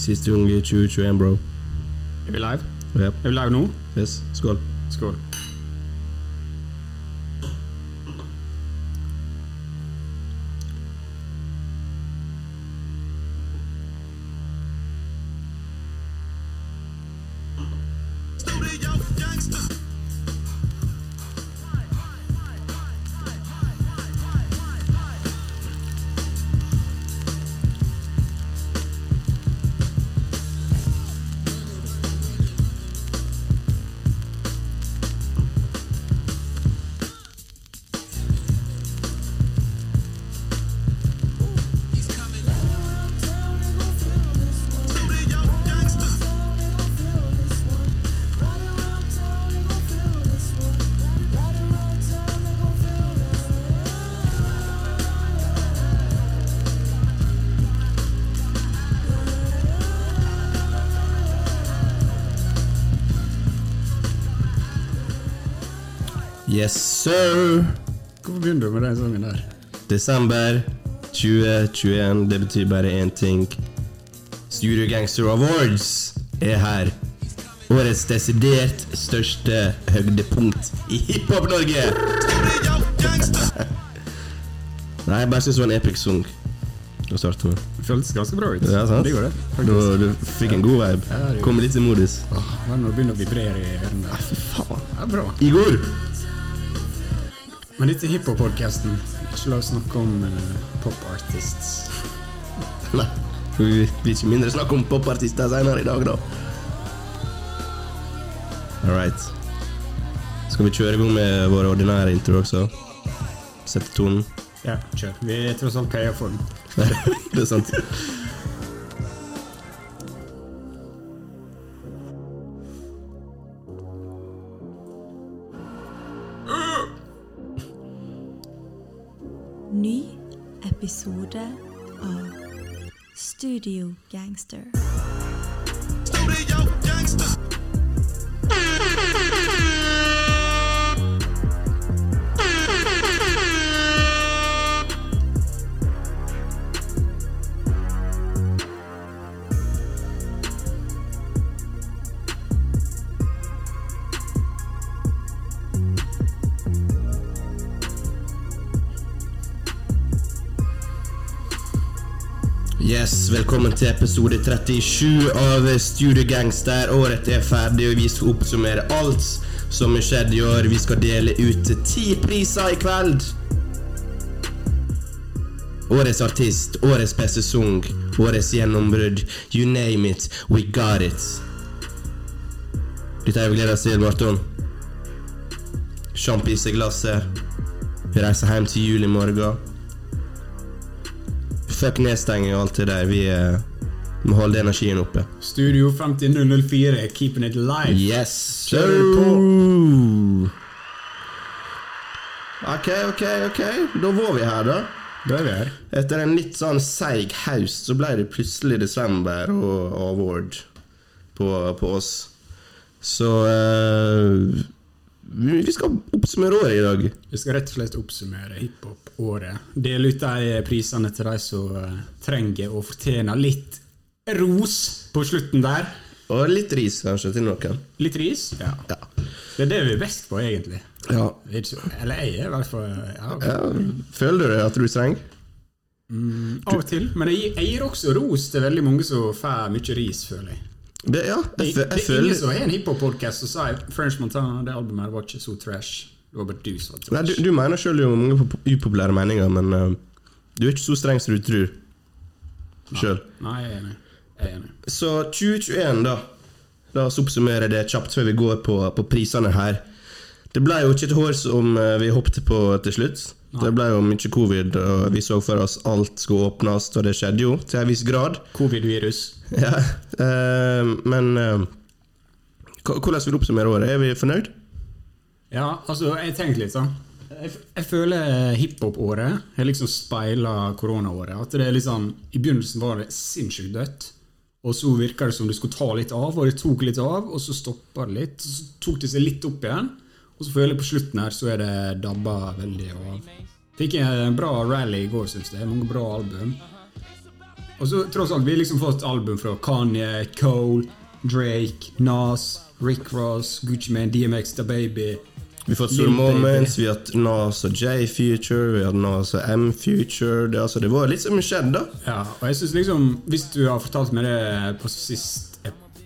Siste gang i 2021, bro. Er vi live? Yep. Er vi live nå? Yes. Skål. Skål. Sir! Hvorfor begynner du med den sangen der? Desember 2021. Det betyr bare én ting. Studio Gangster Awards er her. Årets desidert største høydepunkt i Hiphop-Norge! Nei, jeg bare syns det var en epic sang å starte med. Føltes ganske bra ut. Ja, sant? Det det. Du, faktisk. du fikk en god vibe. Ja, Kom litt i modus. Åh, når det begynner å vibrere i ørene. Fy faen. Ja, bra. Igor! Men dette er hiphop-podcasten. Ikke la oss snakke om uh, pop-artists. Nei, vi blir ikke mindre snakk om popartister senere i dag, da. All right. Skal vi kjøre i gang med våre ordinære intro også? Sette tonen? Ja, kjør. Vi er tross alt paya for den. det er sant. Studio Gangster. Velkommen til episode 37 av Studio Gangster. Året er ferdig, og vi skal oppsummere alt som har skjedd i år. Vi skal dele ut ti priser i kveld. Årets artist, årets beste sang, årets gjennombrudd. You name it, we got it. Dette har vi gleda oss til, Marton. Sjampis i glasset. Vi reiser hjem til jul i morgen. Fuck nedstenging og alt det der. Vi eh, må holde energien oppe. Studio 50004, keeping it live. Yes, sir! Ok, ok, ok. Da var vi her, da. Da er vi her. Etter en litt sånn seig haust så ble det plutselig desember og award på, på oss. Så eh, vi skal oppsummere året i dag. Vi skal rett og slett oppsummere hiphop-året. Dele ut de prisene til de som eh, trenger og fortjener litt ros på slutten der. Og litt ris, kanskje, til noen. Litt ris. Ja. Ja. Det er det vi er best på, egentlig. ja. Er Eller jeg er i hvert fall ja, ja. Føler du at du trenger? Av og til. Men jeg, jeg gir også ros til veldig mange som får mye ris, føler jeg. Det, ja, Det, jeg, fø- det er ingen som er en hiphop-podkast som sier French Montana det albumet var ikke så trash. Det var bare du som var Nei, trash. du, du mener sjøl jo mange upopulære meninger, men uh, du er ikke så streng som du tror sjøl. Nei, jeg er enig. Jeg er enig. Så 2021, da. La oss oppsummere det kjapt før vi går på, på prisene her. Det ble jo ikke et hår som eh, vi hoppet på til slutt. Det ble jo mye covid, og vi så for oss alt skulle åpnes, og det skjedde jo til en viss grad. Covid-virus. Ja, eh, men eh, hvordan vil du oppsummere året? Er vi fornøyd? Ja, altså, jeg tenkte litt sånn Jeg, jeg føler hiphop-året har liksom speila koronaåret. At det er liksom I begynnelsen var det sinnssykt dødt. Og så virka det som det skulle ta litt av, og det tok litt av, og så stoppa det litt. Så tok det seg litt opp igjen. Og så føler jeg på slutten her så er det dabba veldig av. Fikk en bra rally i går, syns jeg. Mange bra album. Og så tross alt, vi har liksom fått album fra Kanye, Cole, Drake, Nas, Rick Ross, Gucci Mane, DMX, The Baby. Vi har fått Soul Store Moments, vi har hatt Nas og J-Future, vi har hatt Nas og M-Future. Det, altså, det var litt som skjedde, da. Ja, og jeg synes liksom Hvis du har fortalt meg det på sist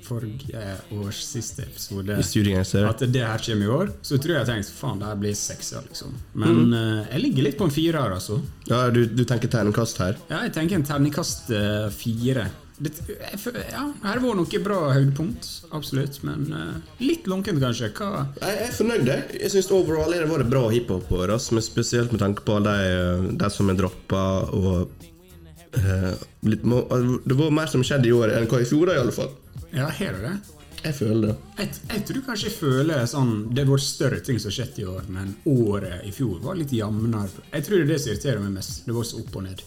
forrige års siste episode I at det her kommer i år, så tror jeg jeg tenkte faen, det her blir sekser, liksom. Men eh, jeg ligger litt på en firer, altså. Ja, du, du tenker terningkast her? Ja, jeg tenker en terningkast uh, fire. Det, ja, her var noe bra høydepunkt, absolutt, men uh, litt lunkent, kanskje. Hva Jeg er fornøyd. Jeg, jeg syns overall har det vært bra hiphop-år. altså, men Spesielt med tanke på de, de som er droppa. Og uh, litt, må- Det var mer som skjedde i år enn hva i fjor, i alle fall. Ja, har du det. Jeg føler det. Jeg, jeg tror kanskje jeg føler sånn Det har vært større ting som har skjedd i år, men året i fjor var litt jevnere. Jeg tror det er det som irriterer meg mest. Det var så opp og ned.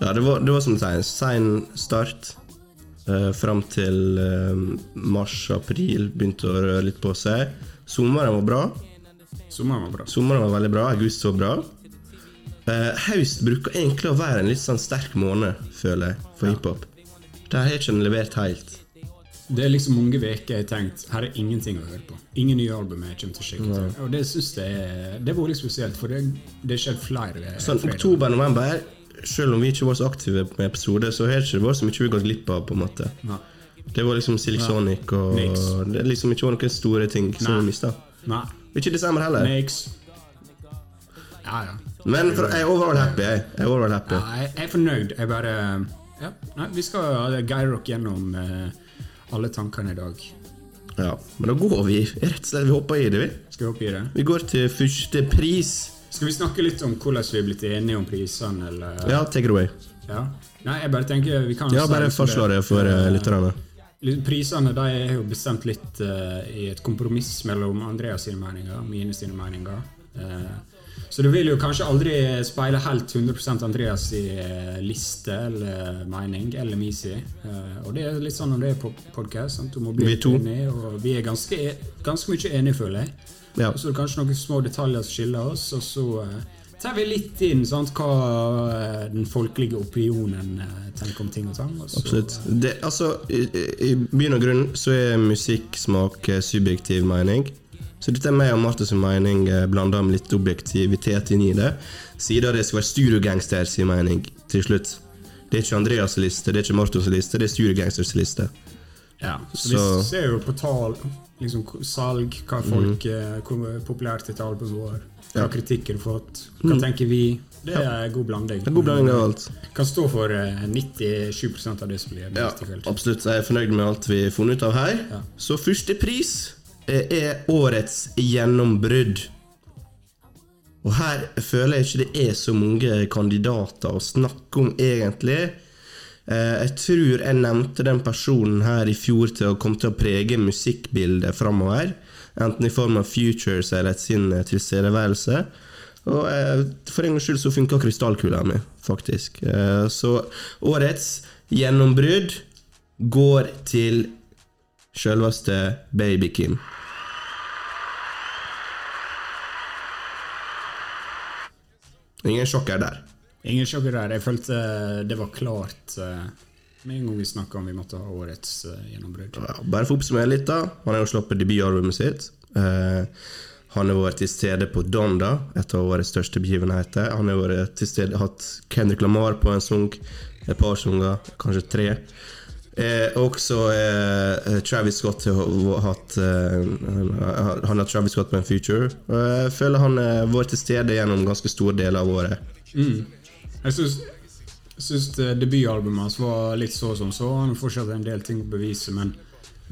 Ja, det var, det var som du sier, sein start. Uh, fram til uh, mars-april begynte å røre litt på seg. Sommeren var bra. Sommeren var bra. Sommeren var veldig bra. August var bra. Eh, høst bruker egentlig å være en litt sånn sterk måned, føler jeg, for hiphop. Der har ikke den levert helt. Det er liksom mange uker jeg har tenkt her er ingenting å høre på. Ingen nye album jeg kommer til å sjekke ut. Og det synes jeg er- Det var litt spesielt, for det det skjedde flere Sånn oktober-november, selv om vi ikke var så aktive med episoder, så har det ikke vært så mye vi har gått glipp av, på en måte. Nei. Det var liksom Silk Sonic, og Niks. det er liksom ikke var noen store ting som vi mista. Ikke i desember heller. Next. Ja, ja. Men for, jeg er overall happy. Jeg Jeg er overall happy. Ja, jeg jeg er fornøyd. Jeg bare ja, nei, Vi skal guide dere gjennom eh, alle tankene i dag. Ja, Men da går vi rett og slett Vi hopper i det, vi. Skal vi hoppe i det? Vi går til første pris. Skal vi snakke litt om hvordan vi er blitt enige om prisene, eller Ja, take it away. Ja. Nei, jeg bare tenker vi kan Ja, bare fastslå det for uh, lytterne. Litt- Prisene de er jo bestemt litt uh, i et kompromiss mellom Andreas sine meninger og mine sine meninger. Eh, så du vil jo kanskje aldri speile helt 100% Andreas i eh, liste eller mening, eller si. Eh, og det er litt sånn når det er på podkast. Du må bli Vi enig, og vi er ganske, ganske mye enige, føler jeg. Ja. Og så er det kanskje noen små detaljer som skiller oss, og så eh, tar vi litt inn sant, hva den folkelige opinionen tenker om ting og tang. Absolutt. Det, altså, i, i bunn og grunn så er musikksmak subjektiv mening. Så dette er meg og Martins mening eh, blanda med litt objektivitet inn i det. Siden det skal være Studiogangsters sin mening til slutt. Det er ikke Andreas' liste, det er ikke Martos liste, det er Studiogangsters liste. Ja, så, Så- vi ser jo på tall, liksom salg, hva folk mm. Hvor populært et album var, hva Ja. kritikk har fått, hva tenker vi. Det er ja. god blanding. Det er god blanding av alt. Kan stå for eh, 97% av det som blir Ja, absolutt. Jeg er fornøyd med alt vi har funnet ut av her. Ja. Så første pris eh, er årets gjennombrudd. Og her føler jeg ikke det er så mange kandidater å snakke om, egentlig. Eh, Jeg tror jeg nevnte den personen her i fjor til å komme til å prege musikkbildet framover. Enten i form av futures eller sin eh, tilstedeværelse. Og eh, for en gangs skyld så funka krystallkula mi, faktisk. Eh, Så årets gjennombrudd går til sjølveste Baby Kim. Ingen sjokker der. Ingen sjokker der. Jeg følte eh, det var klart eh, med en gang vi snakka om vi måtte ha årets eh, gjennombrudd. Ja, bare for å oppsummere litt, da. Han har jo sluppet debutalbumet sitt. Eh, han har vært til stede på Donda, et av årets største begivenheter. Han har vært til stede, hatt Kendrick Lamar på en sang, et par sanger, kanskje tre. Eh, også eh, Travis Scott har hatt eh, Han har Travis Scott på en future. Og jeg føler han har vært til stede gjennom ganske store deler av året. Mm. Jeg syns, eh, debutalbumet hans var litt så som så. Han har fortsatt en del ting å bevise, men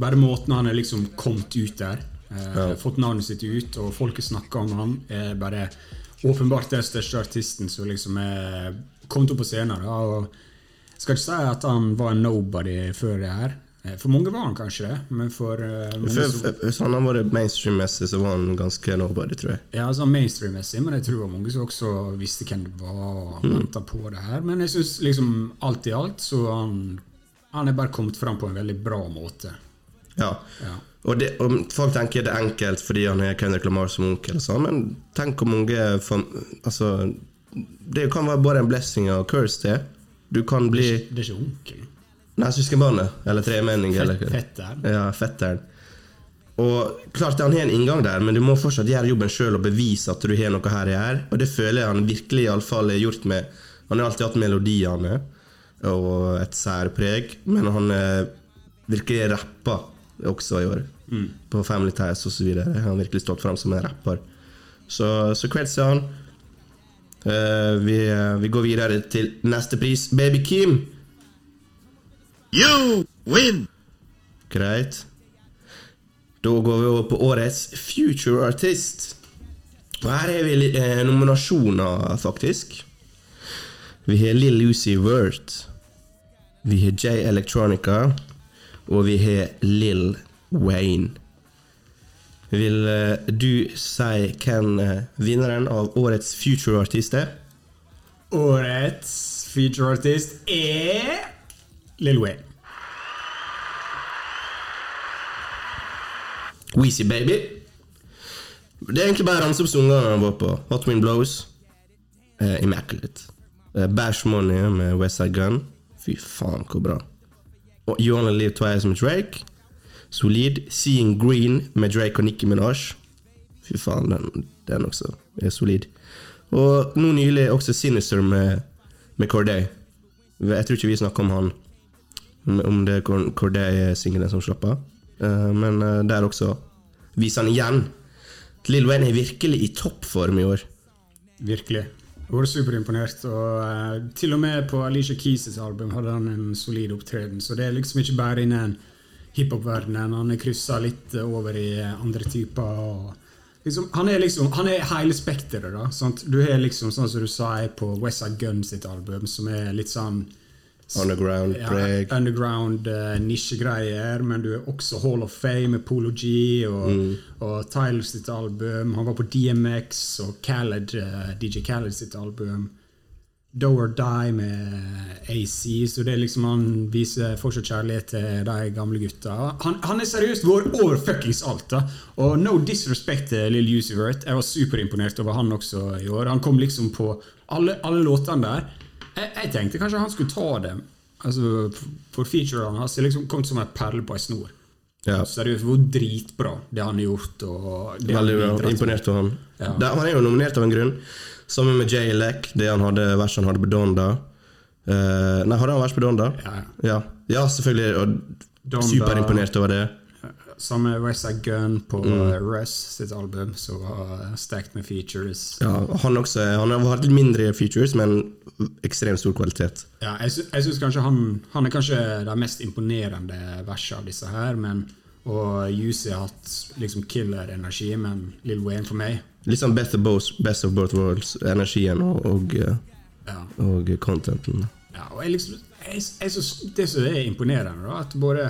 bare måten han er liksom kommet ut der, eh, fått navnet sitt ut, og folket snakker om han, er bare åpenbart den største artisten som liksom er kommet opp på scenen. Da, og skal ikke si at han var en nobody før det her. Eh, For mange var han kanskje det, men for eh, For- for- Hvis han har vært mainstream-messig, så var han ganske nobody, tror jeg. ja, altså mainstream-messig, men jeg tror det var mange som også visste hvem det var. og ventet på det her. Men jeg syns liksom alt i alt så han, han er bare kommet fram på en veldig bra måte. Ja. Ja. Og, det, og Folk tenker det er enkelt fordi han har Kendrick Lamar som onkel, og sånn, men tenk hvor mange altså, Det kan være både en blessing og curse, det. Du kan bli Det er ikke onkel. Nei, søskenbarnet. Eller tremenning. Eller fetteren. Ja, fetteren. Og klart han har en inngang der, men du må fortsatt gjøre jobben sjøl og bevise at du har noe her å her. Og det føler jeg han virkelig i alle fall har gjort med Han har alltid hatt melodiene og et særpreg, men han virkelig rappa også i år. På Family Ties osv. har han virkelig stått fram som en rapper. Så, så til han. Eh, vi, vi går videre til neste pris. Baby Kim. You win! Greit. Da går vi over på årets Future Artist. Og her har vi eh, nominasjoner, faktisk. Vi har Lill Lucy Wirt. Vi har J Electronica. Og vi har Lill Wayne. Vil eh, du si hvem eh, vinneren av årets Future Artist er? Årets Future artist er Lil Wayne. Weezy Baby. Det er egentlig bare ramseoppsangene han var på. Hot Wind Blows. Uh, Immaculate. Uh, Bash Money med Westside Gun. Fy faen, hvor bra. Og You Only Live Twice med Drake. Solid. Seeing Green med Drake og Nicki Minaj. Fy faen, den, den også er solid. Og nå nylig også Sinister med, med Corday. Jeg tror ikke vi snakker om han om- det er Cor- Corday-singelen som slapp av. Eh, men eh, der også viser han igjen. Lill Wayne er virkelig i toppform i år. Virkelig. Jeg var superimponert. Og eh, til og med på Alicia Keys' album hadde han en solid opptreden. Så det er liksom ikke bare innen hiphop-verdenen. Han er kryssa litt eh, over i andre typer. Liksom, han er liksom Han er hele spekteret, da. Sant? Du har liksom, sånn som du sa, på Westside Gun sitt album, som er litt sånn Underground, ja, underground uh, nisjegreier, men du er også Hall of Fame med Polo G og, Mm. og Tyler sitt album. Han var på DMX og Khaled, uh, DJ Khaled sitt album. Do or Die med AC, så det er liksom han viser fortsatt kjærlighet til de gamle gutta. Han, han er seriøst vår over fuckings alt. da Og no disrespect til Lill Usivert. Jeg var superimponert over han også i år. Han kom liksom på alle, alle låtene der. Jeg, jeg tenkte kanskje han skulle ta dem. Altså, For featurene hans liksom kom som en perle på ei snor. Ja, Seriøst, hvor dritbra det han har gjort. Det veldig bra. Imponert av han. Ja. Han er jo nominert av en grunn. Sammen med Jay Leck, det han hadde, verset han hadde på Donda. Uh, nei, hadde han vers på Donda? Ja. Ja, ja selvfølgelig. Og superimponert over det. Samme Westside Gun på mm. Russ sitt album, som var stacked med features. Ja, han også Han har hatt litt mindre features, men ekstremt stor kvalitet. Ja, jeg, jeg synes kanskje han, han er kanskje det mest imponerende verset av disse her, men og Yusi har hatt liksom killer-energi, men Lill Wayne for meg Litt sånn best of both, best of both worlds. Energien og, og, eh, ja. og contenten. Ja, og jeg liksom, jeg, jeg, synes- det som er imponerende, da, at både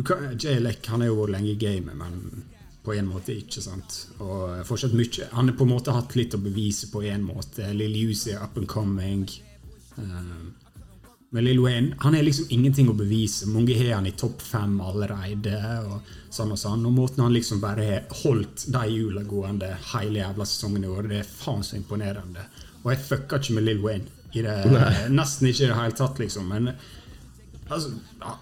kan, Jay Leck han er jo lenge i gamet, men på en måte ikke. sant? Og fortsatt mye. Han har på en måte hatt litt å bevise på en måte. Lill Uzi er up and coming. Um, men Lill Wayne han har liksom ingenting å bevise. Mange har han i topp fem allerede. og sånn og sånn. Og måten han liksom bare har holdt de hjula gående hele jævla sesongen i år, det er faen så imponerende. Og jeg fucka ikke med Lill Wayne. I det, nesten ikke i det hele tatt, liksom. Men altså,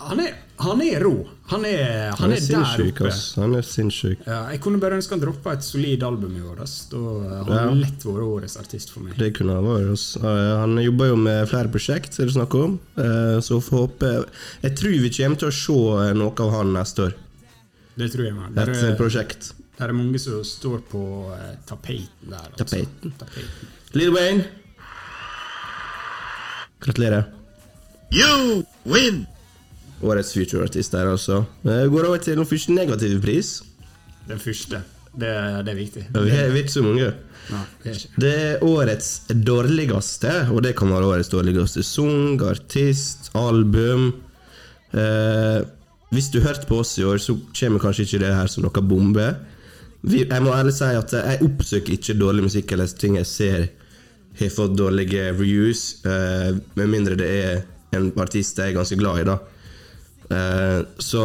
han er, han er rå. Han er, han Han er, er der oppe. ass. Han er sinnssyk. Ja, jeg kunne bare ønske han droppa et solid album i år. Ass. Da hadde Ja. lett vært årets artist for meg. Det kunne han vært. Eh, Han jobber jo med flere prosjekt, er det snakk om. Eh, Så får håpe Jeg tror vi kommer til å se noe av han neste år. Det tror jeg. Man. Et Der, eh, er, prosjekt. Det er mange som står på eh, tapeten der. Altså. Tapeten. tapeten. Lil Wayne. Gratulerer. You win! Årets future artist der, altså. Vi går over til den første negative pris. Den første. Det, det er viktig. Ja, Vi har er ikke så mange. Nei, det er ikke. Det er årets dårligste, og det kan være årets dårligste sang, artist, album. Eh, hvis du hørte på oss i år, så kommer kanskje ikke det her som noe bombe. Vi, jeg må ærlig si at jeg oppsøker ikke dårlig musikk eller ting jeg ser har fått dårlige reviews, eh, med mindre det er en artist jeg er ganske glad i, da. Eh, så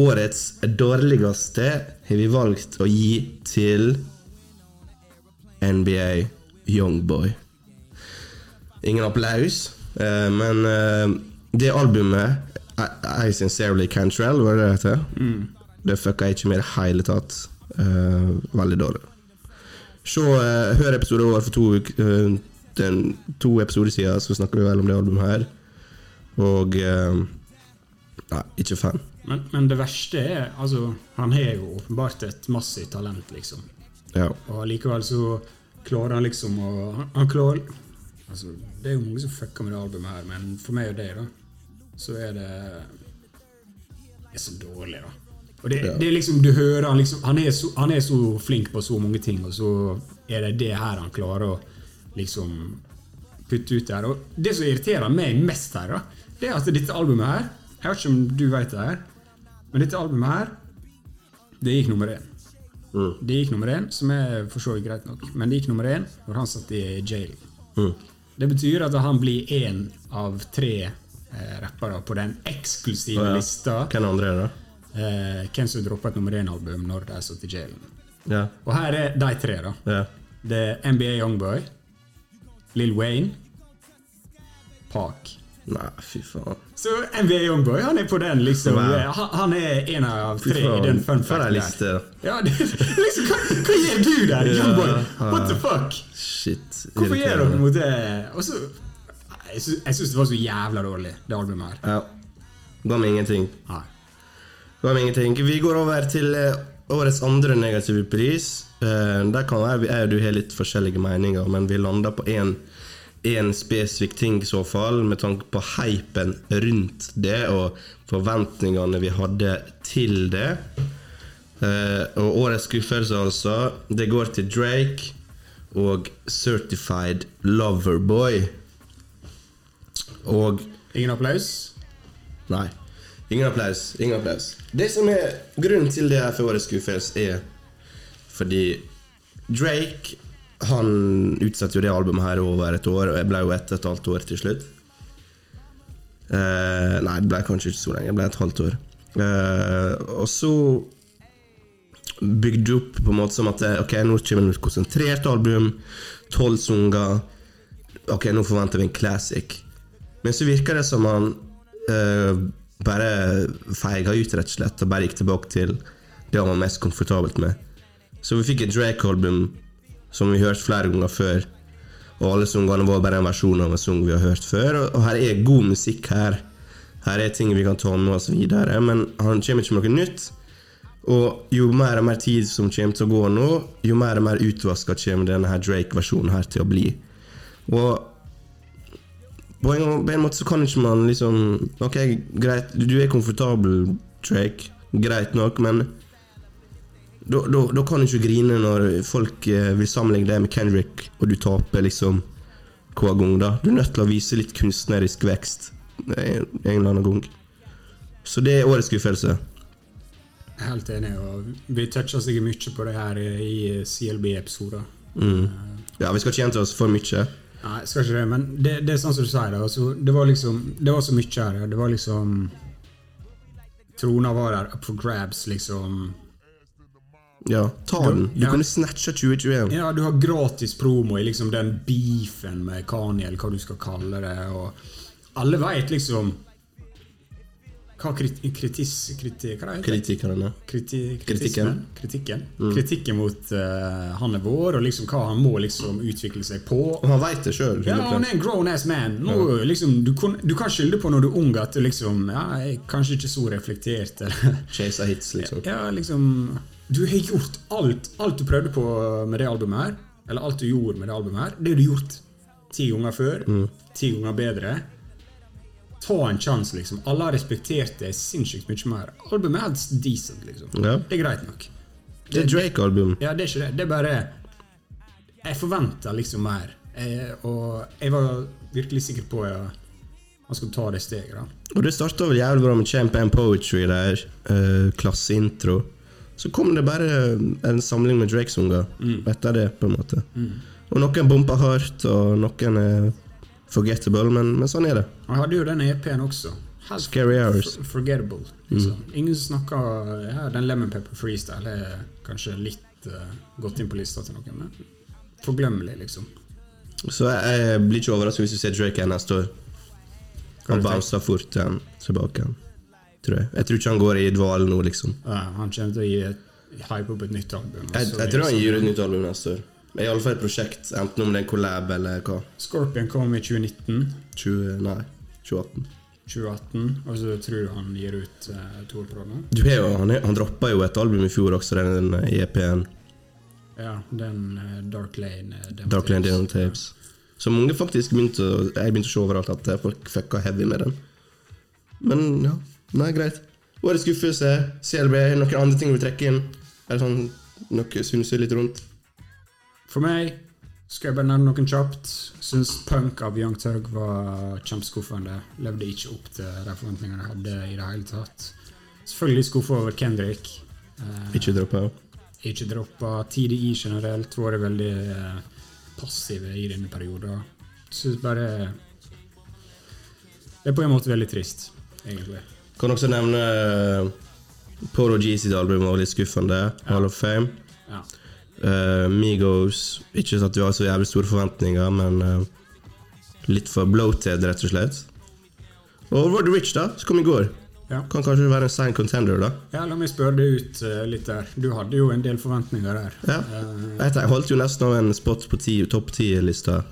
årets dårligste har vi valgt å gi til NBA Youngboy. Ingen applaus. Eh, men eh, det albumet, I, I Sincerely Cantrell, var det det heter? Det fucka jeg ikke med i det hele tatt. Veldig dårlig. Se, hør episoden vår for to, eh, den, to episoder siden, så snakker vi vel om det albumet her. Og eh, Nei, ikke fan. Men, men det verste er altså, Han har jo åpenbart et massivt talent, liksom. Ja. Og likevel så klarer han liksom å Han, han klarer altså, Det er jo mange som fucker med det albumet her, men for meg og deg, da, så er det er så dårlig, da. Og det, Ja. det er liksom, du hører han liksom han er, så, han er så flink på så mange ting, og så er det det her han klarer å liksom putte ut der. Og det som irriterer meg mest her, da, det er at dette albumet her Jeg vet ikke om du vet det her, men dette albumet her, det gikk nummer én. Det gikk nummer én, som er for så vidt greit nok, men det gikk nummer én når han satt i jail. Det betyr at han blir én av tre eh, rappere på den eksklusive oh, ja. lista Hvem andre er det? eh, hvem som dropper et nummer én-album når de satt i jailen. Yeah. Og her er de tre, da. Yeah. Det er NBA Youngboy, Lill Wayne, Park. Nei, fy faen. Så NBA Youngboy han er på den, liksom. Han, han er en av tre i den fun fact der. Ja, det, liksom, hva, hva gjør du der, Ja, Youngboy? What the fuck? Shit. Hvorfor gjør dere mot det? Og så Jeg syns det var så jævla dårlig, det albumet her. Ja. Ga meg ingenting. Nei. Ga meg ingenting. Vi går over til eh, årets andre negative pris. Eh, der kan være jeg og du har litt forskjellige meninger, men vi lander på én én spesifikk ting i så fall, med tanke på hypen rundt det og forventningene vi hadde til det. Uh, og årets skuffelse, altså, det går til Drake og Certified Loverboy. Og Ingen applaus? Nei. Ingen applaus. Ingen applaus. Det som er Grunnen til det her for årets skuffelse, er fordi Drake Han utsatte jo det albumet her over et år, og jeg ble jo ett og et halvt år til slutt. Eh, nei, det ble kanskje ikke så lenge. Det ble et halvt år. Eh, og så bygde det opp på en måte som at eh, Ok, nå kommer det et konsentrert album. Tolv sanger. Ok, nå forventer vi en classic. Men så virker det som han eh, bare feiga ut, rett og slett, og bare gikk tilbake til det han var mest komfortabelt med. Så vi fikk et Drake-album som vi hørte flere ganger før. Og alle sangene var bare en versjon av en sang vi har hørt før. Og, her er god musikk her. Her er ting vi kan ta med oss videre, men han kommer ikke med noe nytt. Og jo mer og mer tid som kommer til å gå nå, jo mer og mer utvaska kommer denne Drake-versjonen her til å bli. Og på en, på en måte så kan ikke man liksom Ok, greit, du er komfortabel, Drake. Greit nok, men da, da, da kan du ikke grine når folk eh, vil sammenligne deg med Kendrick, og du taper liksom hver gang. da Du er nødt til å vise litt kunstnerisk vekst en, eller annen gang. Så det er årets skuffelse. Helt enig. og Vi toucha sikkert mye på det her i CLB-episoder. Mm. Ja, Vi skal ikke gjenta oss for mye. Nei, skal ikke det, men det, det er sånn som du sier. Altså, det var liksom Det var så mye her. Det var liksom Trona var der up for grabs, liksom. Ja, ta den. Du Ja. kunne snatche 2021. Ja, du har gratis promo i liksom den beefen med Kanye, eller hva du skal kalle det. Og alle veit liksom hva krit kritis... Kriti, hva det heter Kritikerne. Kriti Kritikken. Kritikken. Mm. Kritikken mot uh, han er vår, og liksom hva han må liksom utvikle seg på. Og han veit det sjøl. Ja, han er en grown ass man. Nå, liksom, du, kan, du kan skylde på når du er ung at du liksom Ja, jeg er kanskje ikke så reflektert, eller Chasa hits, liksom. Ja, liksom Du har gjort alt Alt du prøvde på med det albumet her, eller alt du gjorde med det albumet her, det har du gjort ti ganger før. Ti ganger bedre. Ta en sjanse, liksom. Alle har respektert det sinnssykt mye mer. Albumet er helt decent, liksom. Ja. Det er greit nok. Det er Drake-album. Ja, det er ikke det. Det er bare Jeg forventa liksom mer. Jeg, og jeg var virkelig sikker på at han skulle ta det steget. da Og det starta vel jævlig bra med Champ and Poetry der. Uh, klasseintro. Så kom det bare en samling med Drake-sanger etter det, på en måte. Og noen bomper hardt, og noen er forgettable, men, men sånn er det. Han hadde jo den EP-en også. Helt Scary Hours. Forgettable. Liksom. Ingen snakker ja, Den Lemon Pepper Freestyle er kanskje litt uh, gått inn på lista til noen, men forglemmelig, liksom. Så jeg, jeg blir ikke overrasket hvis du ser Drake her neste år. Han bouncer fort igjen tilbake. igjen, Tror jeg. Jeg tror ikke han går i dvale nå, liksom. Ja, han kommer til å gi et, hype opp et nytt album. Jeg, jeg tror han sånn. gir ut nytt album neste år. Men Iallfall et prosjekt, enten om det er en collab eller hva. Scorpion kom i 2019. 20, nei, 2018. 2018, og så tror du han gir ut uh, to år på jo, han, han droppa jo et album i fjor også, den eh, EP-en. Ja, den uh, Dark Lane uh, Demo Dark Lane Tapes. Ja. Så mange faktisk begynte å Jeg begynte å se overalt at folk fucka heavy med den. Men ja, nei, greit. Årets skuffelse, CLB, noen andre ting du vil trekke inn? Er det sånn noe synse litt rundt? For meg skal jeg bare nevne noen kjapt. Syns Punk av Young Tug var kjempeskuffende. Levde ikke opp til de forventningene jeg hadde i det hele tatt. Selvfølgelig skuffa over Kendrick. Eh, Ikke droppa? ikke droppa. TDI generelt vært veldig eh, passive i denne perioden. Syns bare Det er på en måte veldig trist, egentlig. Kan også nevne Poro Polo G sitt album var litt skuffende. Hall of Fame. Ja. Uh, Migos Ikke at vi har så jævlig store forventninger, men uh, litt for bloated, rett og slett. Og Rod Rich, da, som kom i går. Ja. Kan kanskje være en sein contender, da. ja, la meg spørre deg ut uh, litt der. Du hadde jo en del forventninger der. Ja. Eh, Jeg holdt jo nesten av en spot på ti- topp ti-lista.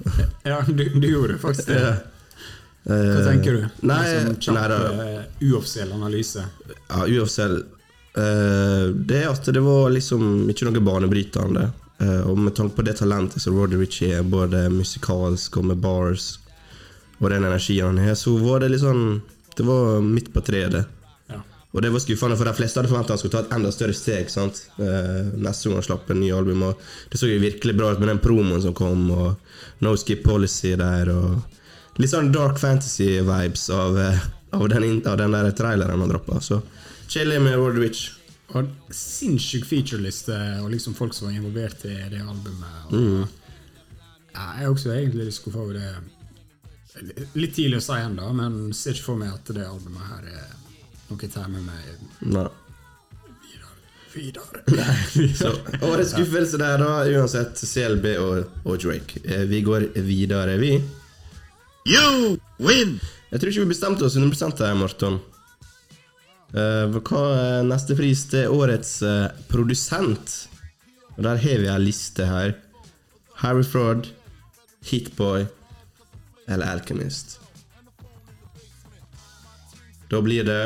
ja, du, du gjorde faktisk det. Hva Hva tenker du? Nei, En sånn kjapp, nei eh, uoffisiell analyse. Ja, uoffisiell eh, Det er at det var liksom ikke noe banebrytende. Eh, og med tanke på det talentet som Roddy Ritchie er, både musikalsk og med bars, og den energien han har, så var det sånn Det var midt på treet. Ja. Og det var skuffende, for de fleste hadde forventa han skulle ta et enda større steg. sant? Eh, neste gang han slapp en ny album. Og det så jo virkelig bra ut med den promoen som kom, og No Skip Policy der. og Litt sånn dark fantasy-vibes av, eh, av, den, av den der traileren han droppa. Så chilly med World Witch. Og sinnssyk featureliste og liksom folk som var involvert i det albumet. Og, Mm. ja, jeg er også egentlig litt skuffa over det. Litt tidlig å si ennå, men ser ikke for meg at det albumet her er noe jeg tar med meg Nei. videre. Så årets skuffelse der, da, uansett CLB og, og Drake. Eh, Vi går videre, vi. You win! Jeg tror ikke vi bestemte oss 100% her, Morton. Eh, hva er neste pris til årets uh, produsent? Og Der har vi ei liste her. Harry Fraud, Hitboy eller Alchemist. Da blir det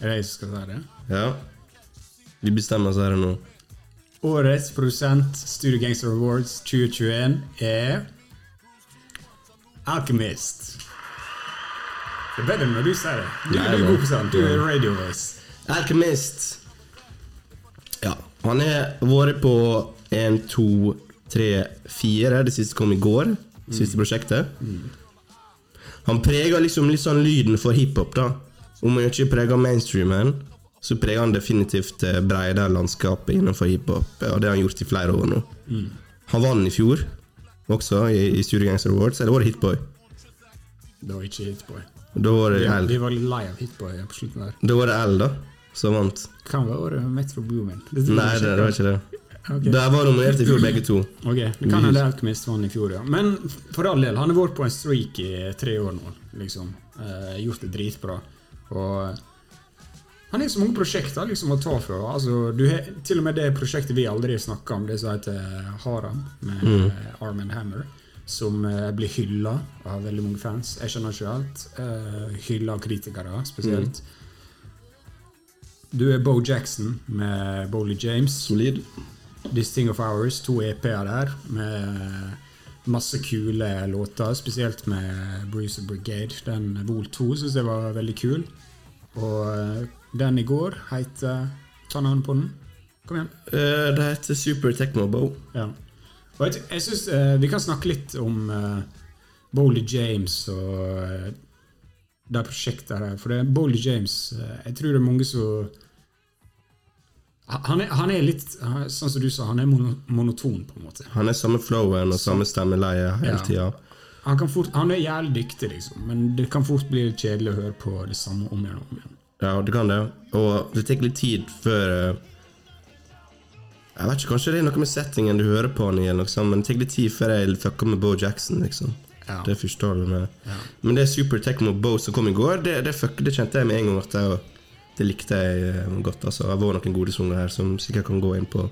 Er det jeg som skal ta det? Ja. Vi bestemmer oss her nå. Årets produsent Studio Gangster Awards 2021 er Alchemist. Det er bedre når du sier det. Du, Nei, du er god på sånt. Du er radio voice. Alchemist. Ja, han har vært på 1, 2, 3, 4. Det siste kom i går. Det siste prosjektet. Han preger liksom litt sånn lyden for hiphop, da. Om han ikke preger mainstreamen, så preger han definitivt det bredere landskapet innenfor hiphop. Og det har han gjort i flere år nå. Han vant i fjor, også, i, i Studio Gangster Awards. Eller var det Hitboy? Det var ikke Hitboy. Da var det L. vi var lei av Hitboy på slutten der. Da var det L, da, som vant. Kan være Metro Boomin. Nei, det, det var ikke det. Okay. Der var nominert i fjor, begge to. Ok, Det kan hende Alchemist vant i fjor, ja. Men for all del, han har vært på en streak i tre år nå. liksom. Eh, gjort det dritbra. Og han har så mange prosjekter liksom å ta fra. Altså, du har, til og med det prosjektet vi aldri snakka om, det som heter Haram, med eh, Arm and Hammer, som uh, blir hylla av veldig mange fans. Jeg skjønner ikke alt. Uh, hylla av kritikere, spesielt. Du er Bo Jackson med Bowley James. Solid. This Thing of Hours, to EP-er der, med masse kule låter, spesielt med Bruce Brigade. Den Vol 2 syns jeg var veldig kul. Og eh, den i går heter Ta navnet på den. Kom igjen. Uh, det heter Super Techno Bow. Ja. Og jeg, jeg syns uh, vi kan snakke litt om uh, Bowley James og uh, det prosjektet her. For det er Bowley James uh, Jeg tror det er mange som han er, han er litt Sånn som du sa, han er mono, monoton, på en måte. Han er samme flowen og samme stemmeleie hele Ja. tida. Han, kan fort, han er jævlig dyktig, liksom, men det kan fort bli kjedelig å høre på det samme om igjen og om igjen. Ja, det kan det. Og det tar litt tid før eh, Jeg vet ikke, Kanskje det er noe med settingen du hører på han i, sånt, men det tar litt tid før jeg fucker med Bo Jackson. liksom Ja. Det forstår du med. Men det Super Tecmo Bo som kom i går, det, det, fuck, det kjente jeg med en gang at jeg, det likte jeg eh, godt. Altså. Det var noen gode sanger her som sikkert kan gå inn på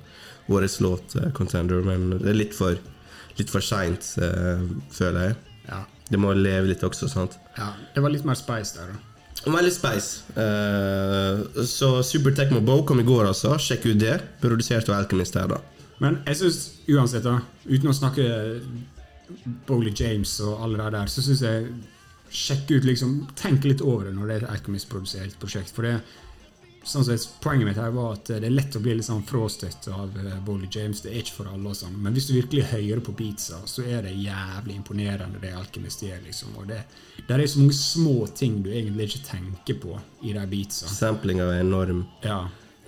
årets låt, eh, Contender, men det er litt for, litt for seint, eh, føler jeg. Ja. Det må leve litt også, sant? ja. Det var litt mer spice der, da. Veldig spice. Uh, så Super Tecmo Bow kom i går, altså. Sjekk ut det. Produsert av Alchemist her, da. Men jeg syns uansett, da, uten å snakke Bowley James og alle de der, så syns jeg Sjekk ut, liksom Tenk litt over det når det er et Alchemist-produsert prosjekt. For det sånn som Poenget mitt her var at det er lett å bli litt sånn fråstøtt av Bolly James. Det er ikke for alle, og sånn men hvis du virkelig hører på beatsa, så er det jævlig imponerende det Alkymist gjør. liksom Og det der er så mange små ting du egentlig ikke tenker på i de beatsa. Samplinga er enorm. Ja,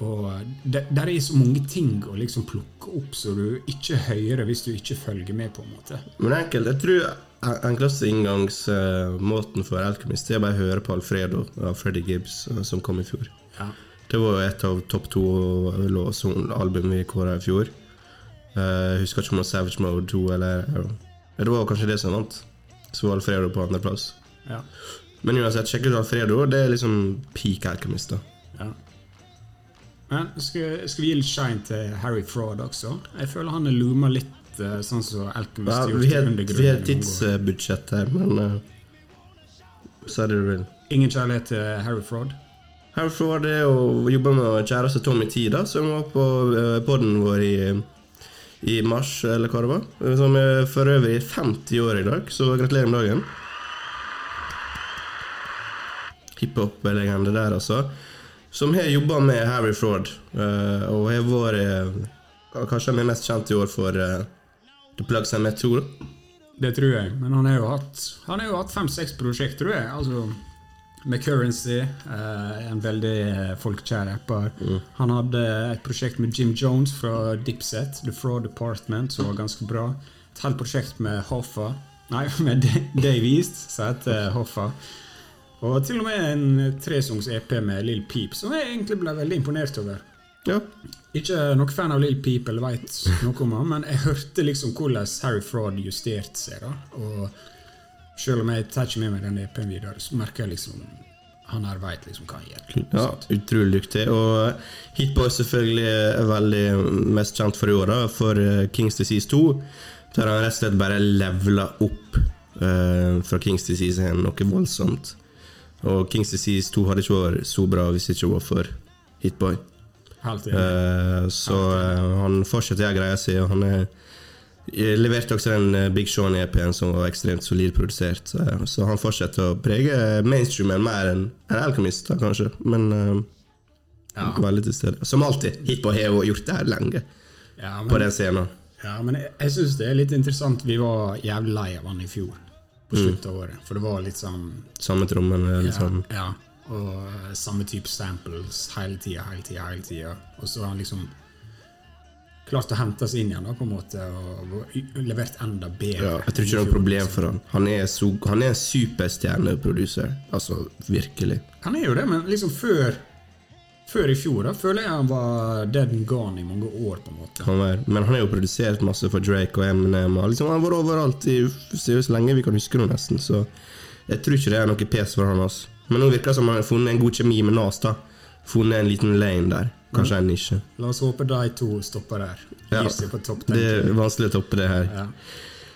og det, der er så mange ting å liksom plukke opp så du ikke hører hvis du ikke følger med, på en måte. Men enkelt, jeg tror enkleste inngangsmåten for Alchemist er bare å høre på Alfredo av Freddy Gibbs, eh, som kom i fjor. Ja. Det var jo et av topp to album vi kåra i fjor. Eh, Jeg husker ikke om det var Savage Mode 2 eller Det var kanskje det som vant. Så var Alfredo på andreplass. Ja. Men uansett, sjekk ut Alfredo. Det er liksom peak Alchemist. da ja. Men skal, skal vi gi litt shine til Harry Fraud også? Jeg føler han er loomer litt eh, sånn som Alchemist ja, har Vi har et vi har tidsbudsjett her, men uh, så er det du vil. Ingen kjærlighet til Harry Fraud? Herfra var det å jobbe med kjæreste Tommy Tida, som var på uh, poden vår i, i mars, eller hva det var. Som er for øvrig 50 år i dag, så gratulerer med dagen. Hiphop-legende der, altså. Som har jobba med Harry Fraud, eh, og har vært eh, Kanskje han er mest kjent i år for The Plugs and Met 2. Det tror jeg, men han har jo hatt Han har jo hatt fem-seks prosjekt, tror jeg. Altså med Currency, eh, en veldig eh, folkekjær rapper. Han hadde et prosjekt med Jim Jones fra Dipset, The Fraud Department, som var ganske bra. Et helt prosjekt med Hoffa Nei, med Dave East, som heter Hoffa. Og til og med en tresongs EP med Lill Peep, som jeg egentlig ble veldig imponert over. Ja. Ikke noen fan av Lill Peep eller veit noe om han, men jeg hørte liksom hvordan Harry Fraud justerte seg. da Og selv om jeg tar ikke med meg den EP-en videre, så merker jeg liksom han her veit liksom hva han gjør. Ja, utrolig dyktig. Og Hitboy selvfølgelig er veldig mest kjent for i år, da, for eh, Kings Disease 2. Der han rett og slett bare levela opp uh, fra Kings Disease 1 noe voldsomt. Og Kings Disease 2 hadde ikke vært så bra hvis det ikke var for Hitboy. Helt. Eh, så uh, han fortsetter jeg greia si, og han er jeg leverte også den eh, Big Sean-EP-en som var ekstremt solid produsert. Så, så han fortsetter å prege mainstreamen mer enn en Alchemist, da, kanskje. Men eh, Ja. veldig til stede. Som alltid. Hitboy har gjort det her lenge, Ja, på den scenen. ja, men jeg, jeg syns det er litt interessant. Vi var jævlig lei av han i fjor, på slutten av året. For det var litt sånn Samme trommen. Liksom. Ja, ja. Og eh, samme type samples hele tida, hele tida, hele tida. Og så har han liksom klart å hente seg inn igjen, da, på en måte, og levert enda bedre. Ja, jeg tror ikke det er noe problem for han. Han er, så, han er en superstjerneproduser. Altså, virkelig. Han er jo det, men liksom før Før i fjor da, føler jeg han var dead and gone i mange år. på en måte Han er, men han har jo produsert masse for Drake og Eminem. Og liksom, han har vært overalt i så lenge vi kan huske noe, nesten. Så jeg tror ikke det er noe pes for han. Altså. Men nå virker det som han har funnet en god kjemi med Nas. da Funnet en liten lane der. Kanskje en nisje. La oss håpe de to stopper der. Ja, på topp. Det er vanskelig å toppe det her. Ja.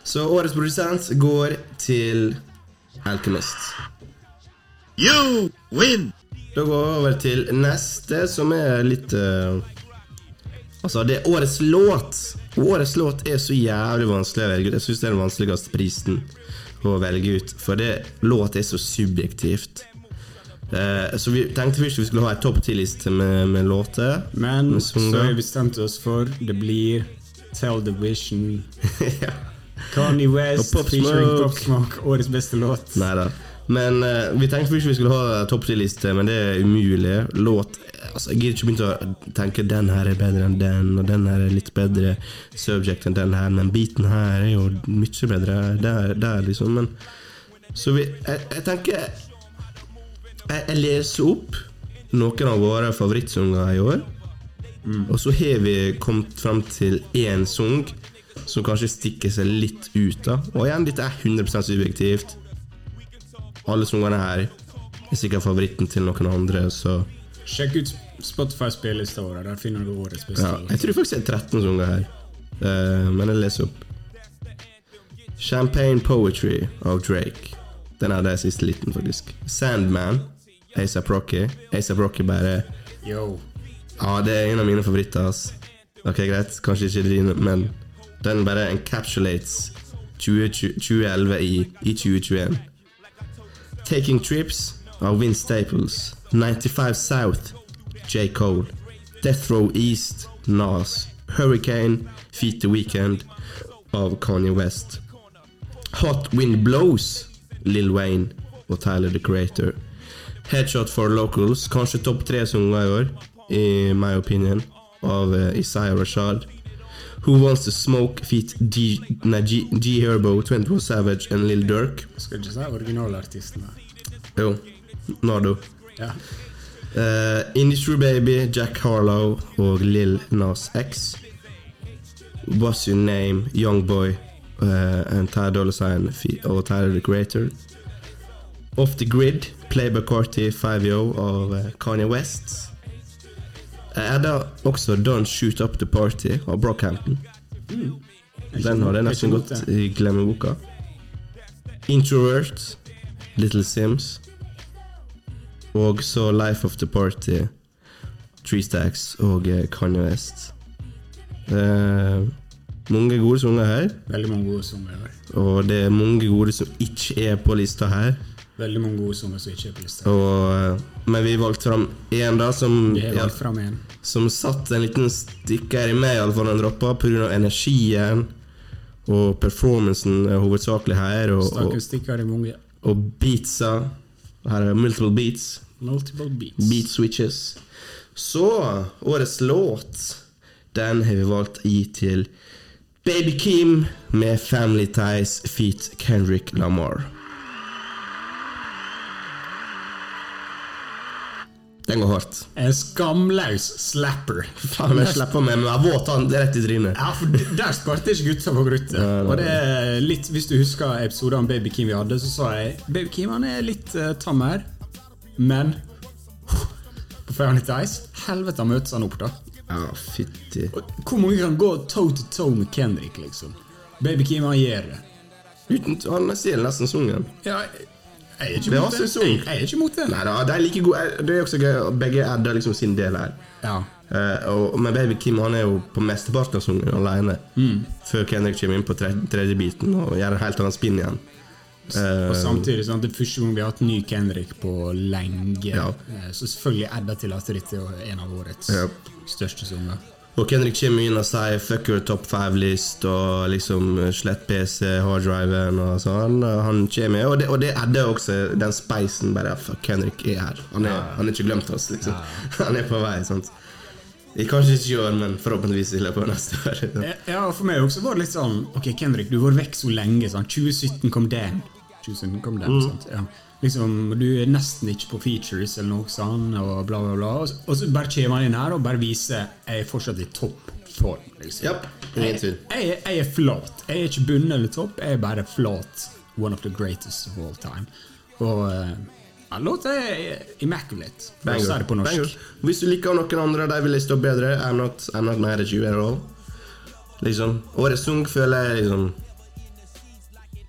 Så årets produsent går til Alchemist. You win! Da går vi over til neste, som er litt uh, Altså, det er årets låt. Og årets låt er så jævlig vanskelig å velge ut. Jeg syns det er den vanskeligste prisen å velge ut, for det låt er så subjektivt. Eh, så vi tenkte først vi skulle ha en topp ti-liste med, med låter. Men Med så vi bestemt oss for det blir Tell the Vision. ja. Kanye West featuring. Pop Smoke. Årets beste låt. Neida. Men eh, vi tenkte først vi skulle ha topp ti-liste, men det er umulig. Låt altså, Jeg gidder ikke begynne å tenke den her er bedre enn den, og den her er litt bedre subject enn den her, men beaten her er jo mye bedre der, der liksom. Men Så vi Jeg, jeg tenker jeg, jeg leser opp noen av våre favorittsanger i år. Og så har vi kommet fram til én sang som kanskje stikker seg litt ut. da Og igjen, dette er 100% subjektivt. Alle sangene her er sikkert favoritten til noen andre, så Sjekk ut Spotify-spillelista vår. Der finner du årets beste. ja, Jeg tror faktisk det er 13 sanger her, uh, men jeg leser opp. Champagne Poetry av Drake. Den hadde jeg siste liten, faktisk. Sandman, ASAP Rocky. ASAP Rocky bare Yo. Ja, det er en av mine favoritter. ass. Ok, greit, kanskje ikke dine, men den bare encapsulates 20, 2011 i, i 2021. Taking Trips av Wind Staples. 95 South, J. Cole. Death Row East, Nas. Hurricane, Feet the Weekend av Kanye West. Hot Wind Blows, Lil Wayne og Tyler the Creator. Headshot for Locals, kanskje topp tre sanger i år, i my opinion, av uh, Isaiah Rashad. Who Wants to Smoke feat G, nei, G, G Herbo, 21 Savage and Lil Durk. Skal ikke si originalartistene. Jo, Nardo. Ja. Uh, Industry Baby, Jack Harlow og Lil Nas X. What's Your Name, Youngboy uh, and Ty Dolla Sign og Tyler the Creator. Off The Grid, Playboy Carty 5-Yo av uh, Kanye West. Jeg hadde også Don't Shoot Up The Party av Brockhampton. Den har jeg nesten gått i glemmeboka. Introvert, Little Sims. Og så Life of the Party, Tree Stacks og eh, Kanye West. Eh, mange gode sanger her, Veldig mange gode sanger. i år. og det er mange gode som ikke er på lista her. Veldig mange gode sanger som ikke er på lista. Og, eh, men vi valgte fram én da som, Vi valgt fram en. som satt en liten stikker i meg, iallfall den droppa, pga. energien og performancen er hovedsakelig her, og, Stakkars stikker i mange. og beatsa. Her er multiple beats. Multiple beats. Beat switches. Så årets låt, den har vi valgt å gi til Baby Kim med Family Ties feat Kendrick Lamar. Den går hardt. En skamløs slapper. Faen, jeg slapper meg, men jeg våt hånd rett i trynet. Ja, for Der sparte ikke gutta på kruttet. Og det er litt, Hvis du husker episoden om Baby Kim vi hadde, så sa jeg Baby Kim han er litt uh, tam her, men på Family Ties Helvete, han møtes han opp, da. Ja, fytti. Hvor mange kan gå toe to toe med Kendrick, liksom? Baby Kim, han gjør det. Uten, han stjeler nesten sungen. Ja, jeg er ikke Det mot det. Jeg, jeg er ikke mot det. Nei da, det er like god Det er også gøy at begge adder liksom sin del her. Ja. Uh, og, men Baby Kim han er jo på mesteparten av sangen alene. Mm. Før Kendrick kommer inn på tre, tredje biten og gjør en helt annen spinn igjen. Uh, Og samtidig sånn, Det er første gang vi har hatt ny Kendrick på lenge. Ja. Uh, Så selvfølgelig adda til at dette er en av årets Ja. Største sanger. og Kendrick kommer inn og sier 'fuck your top five-list' og liksom eh, 'slett PC, harddriven' og sånn. Han kommer, og det, og det adder også den speisen. Bare 'fuck, Kendrick er her'. Han er, han er ikke glemt oss, liksom. Han er på vei. sant I Kanskje ikke i år, men forhåpentligvis i løpet av neste år. Ja, Ja, for meg også var det litt sånn Ok, Kendrick, du har vært vekk så lenge. Sånn. 2017 kom den. 2017 kom den, sant? Ja. Liksom, Du er nesten ikke på features eller noe sånt, og bla, bla, bla. Og så, og så bare kommer han inn her og bare viser jeg er fortsatt i toppform. Liksom. Yep, ingen tvil. Jeg, jeg, jeg er flat. Jeg er ikke bundet eller topp, jeg er bare flat. One of the greatest of all time. Og eh, ja, låta er immaculate. Å si det på norsk. Banger. Hvis du liker noen andre av de vil liste opp bedre, I'm not, I'm not mad at you at all. Liksom, Årets sang føler jeg liksom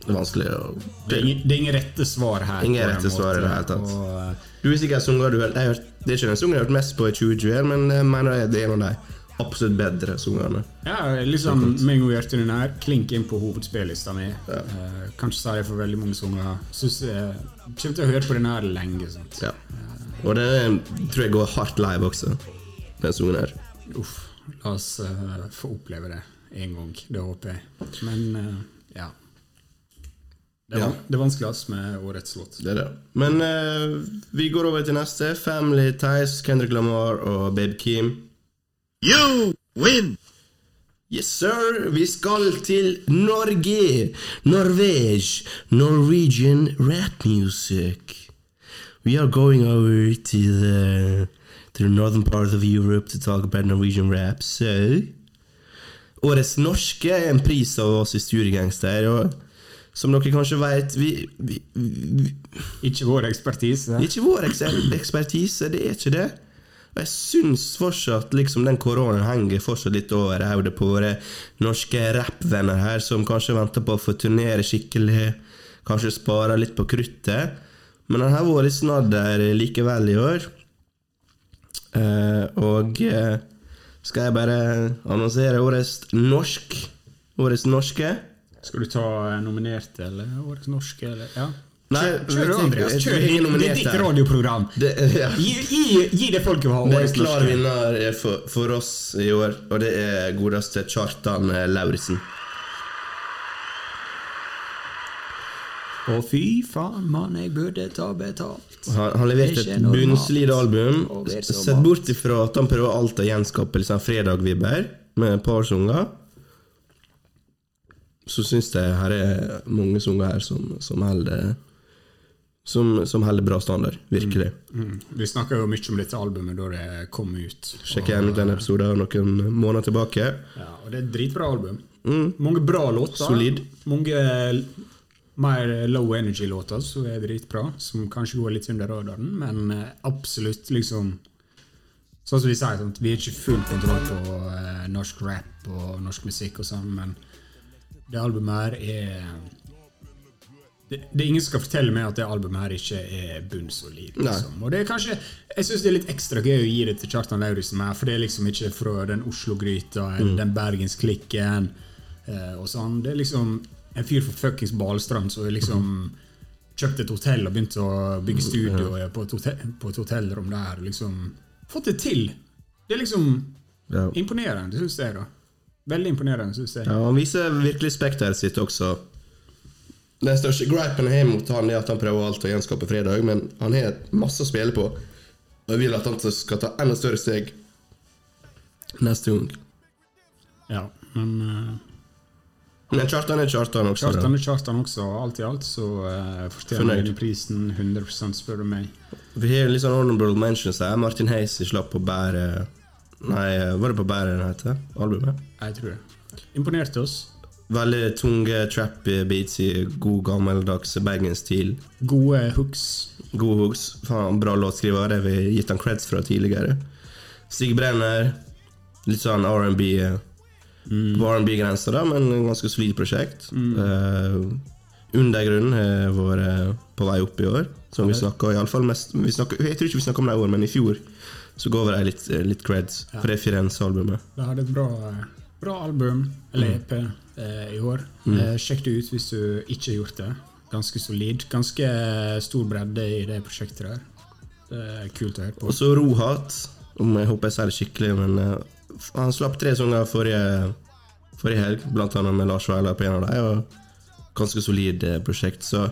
Det er vanskelig å Det er, ingen, det er ingen rette svar her. Ingen rette svar i det hele tatt. Og, eh, Du er sikkert sanger du har hørt, Det er ikke den sangen jeg har hørt mest på i 2021, men jeg mener det er en av de absolutt bedre sangene. Ja, liksom med en gang vi hørte den her, klink inn på hovedspillista mi. Eh, kanskje sa det for veldig mange sanger. Syns jeg kommer til å høre på den her lenge. Sant? Ja. Og den tror jeg går hardt live også, den sangen her. Uff, la oss uh, få oppleve det en gang. Det håper jeg. Men uh, ja. Det er, Ja. det er vanskeligst med årets låt. Det er det. Men eh, vi går over til neste. Family Ties, Kendrick Lamar og Babe Kim. You win! Yes, sir. Vi skal til Norge. Norvege. Norwegian rap music. We are going over to the to the northern part of Europe to talk about Norwegian rap. So, Årets norske er en pris av oss i Sturegangster. Og som dere kanskje vet, vi, vi, vi, Ikke vår ekspertise. er ikke vår ekspertise, det er ikke det. Og jeg syns fortsatt liksom den koronaen henger fortsatt litt over hodet på våre norske rappvenner her, som kanskje venter på å få turnere skikkelig, kanskje spare litt på kruttet. Men den har vært snadder likevel i år. Eh, og eh, skal jeg bare annonsere årets norsk Årets norske? Skal du ta eh, nominerte eller årets norske, eller Ja. Nei, Kjør, Andreas. Kjør. ditt radioprogram. Det, ja. Gi, gi, gi det folket hva Det årets en klar vinner for, for oss i år, og det er godeste Kjartan eh, Lauritzen. Å, fy faen, mann, jeg burde ta betalt. Han, han leverte er et bunnslid bunnsolid album. Sett bort ifra at han prøver alt å gjenskape liksom, fredag-vibber med et par sanger. Så syns jeg her er mange sanger her som, som holder som, som holder bra standard. Virkelig. Mm. Vi snakka jo mye om dette albumet da det kom ut. Sjekk igjen den episoden noen måneder tilbake. Ja, og det er et dritbra album. Mange bra låter. Solid. Mange mer low energy-låter som er dritbra, som kanskje går litt under radaren, men eh, absolutt liksom Sånn som vi sier, sant? vi har ikke full kontroll på eh, norsk rap og norsk musikk og sånn, men det albumet her er det, det er ingen som skal fortelle meg at det albumet her ikke er bunnsolid. Liksom. Og det er kanskje, Jeg syns det er litt ekstra gøy å gi det til Kjartan Lauritzen, her, for det er liksom ikke fra den Oslo-gryta eller den bergensklikken. Eh, og sånn. Det er liksom en fyr fra fuckings Balestrand som liksom kjøpt et hotell og begynt å bygge studio på et, hotell, på et hotellrom der. Liksom fått det til! Det er liksom Ja. imponerende, syns jeg. da Veldig imponerende, syns jeg. Ja, Han viser virkelig spekteret sitt også. Den største gripen jeg har mot han er at han prøver alt å gjenskape fredag, men han har masse å spille på. Og jeg vil at han skal ta enda større steg neste gang. Ja, men uh, Men Kjartan er Kjartan også. Kjartan er Kjartan også. Alt i alt så uh, fortjener han prisen 100 spør du meg. Vi har litt sånn honorable mentions her. Martin Heisi slapp å bære Nei, var det på Bæren heter? Albumet? Jeg tror det. Imponerte oss. Veldig tunge trappy beats i god gammeldags bergensstil. Gode hooks. Gode hooks. Faen, bra låtskriver. Det har vi gitt han creds fra tidligere. Stig Brenner. Litt sånn R&B Mm. På R&B-grensa, da, men ganske solid prosjekt. Eh, Undergrunnen har vært på vei opp i år, som vi snakka iallfall mest vi snakket, Jeg tror ikke vi snakka om det i år, men i fjor så går dem litt, eh, litt creds for det Firenze-albumet. Det hadde et bra, bra album, eller EP, eh, i år. Eh, sjekk det ut hvis du ikke har gjort det. Ganske solid. Ganske stor bredde i det prosjektet der. Det er kult å høre på. Og så Rohat, om jeg håper jeg sier det skikkelig, men uh, han slapp tre sanger forrige, forrige helg, blant annet med Lars Weiler på en av dem, og ganske solid uh, prosjekt, så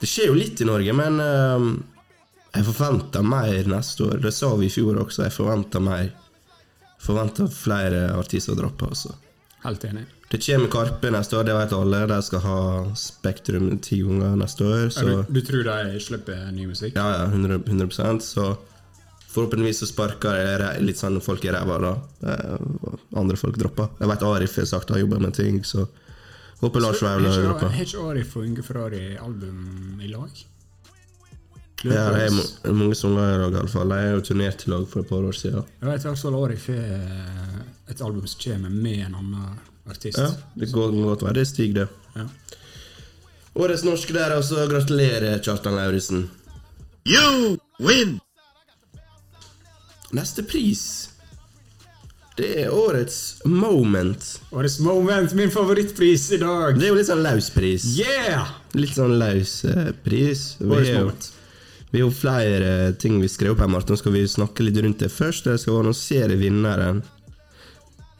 det skjer jo litt i Norge, men eh, jeg forventer mer neste år. Det sa vi i fjor også, jeg forventer mer. Forventer flere artister å droppe, Også. Helt enig. Det kommer Karpe neste år, det vet alle. De skal ha Spektrum ti ganger neste år. Så du, du tror de slipper ny musikk? ja, ja, 100, 100 Så forhåpentligvis så sparker jeg litt sånn folk i ræva, da. Eh, andre folk dropper. Jeg vet Arif har sagt han jobber med ting, så håper Lars Vaular dropper. Har ikke Arif og Unge Ferrari album i lag? Ja, er mo- mange sanger i dag, iallfall. Jeg har jo turnert i lag for et par år siden. Jeg vet i hvert fall Arif har et album som kommer med en annen artist. Ja, det går godt være det er Stig, det. Ja. Årets norske der, altså. Gratulerer, Kjartan Lauritzen. You win! Neste pris Det er årets moment. Årets moment, min favorittpris i dag! Det er jo litt sånn løs pris. Yeah! Litt sånn løs eh, pris. Årets har moment. Vi har flere ting vi skrev opp her, Martin. Skal vi snakke litt rundt det først, eller skal vi annonsere vinneren?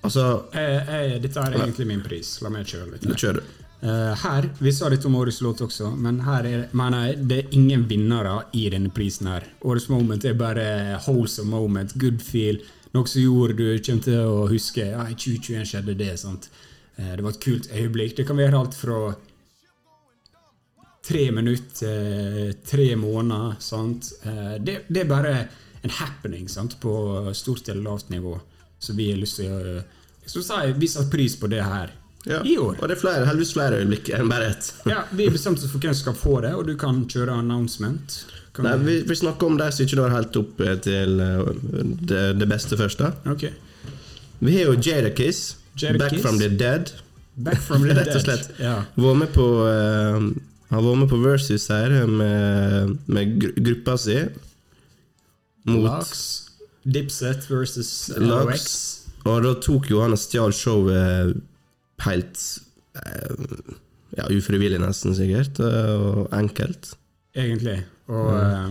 Altså, Eh, eh, dette er egentlig min pris. La meg kjøre litt. her. Eh, her, Vi sa dette om årets låt også, men her er, mener jeg, det er ingen vinnere i denne prisen. her. Årets moment er bare wholesome moment, good feel. Noe som gjorde du kommer til å huske ja, i 2021 skjedde det. sant? Uh, det var et kult øyeblikk. Det kan være alt fra tre minutter, tre måneder. sant? Eh, Det, det er bare en happening sant? på stort eller lavt nivå Så vi har lyst til å sa vi satte pris på det her Ja. i år. Og det er flere, heldigvis flere øyeblikk enn bare ett. Ja, Vi bestemte oss for hvem som skal få det, og du kan kjøre announcement. Kan Nei, vi, vi snakker om de som ikke når helt opp eh, til eh, det, det beste først. da Ok. Vi har jo Jadakiss, Jadakiss. Back from the Dead. Back from the Rett og slett. Ja. Var med på eh, Han var med på Versus her med, med gru- gruppa si. Mot Lux. Dipset versus Lux. LOX. Og da tok jo han og stjal showet helt eh, Ja, ufrivillig, nesten, sikkert. Og enkelt. Egentlig. Og eh,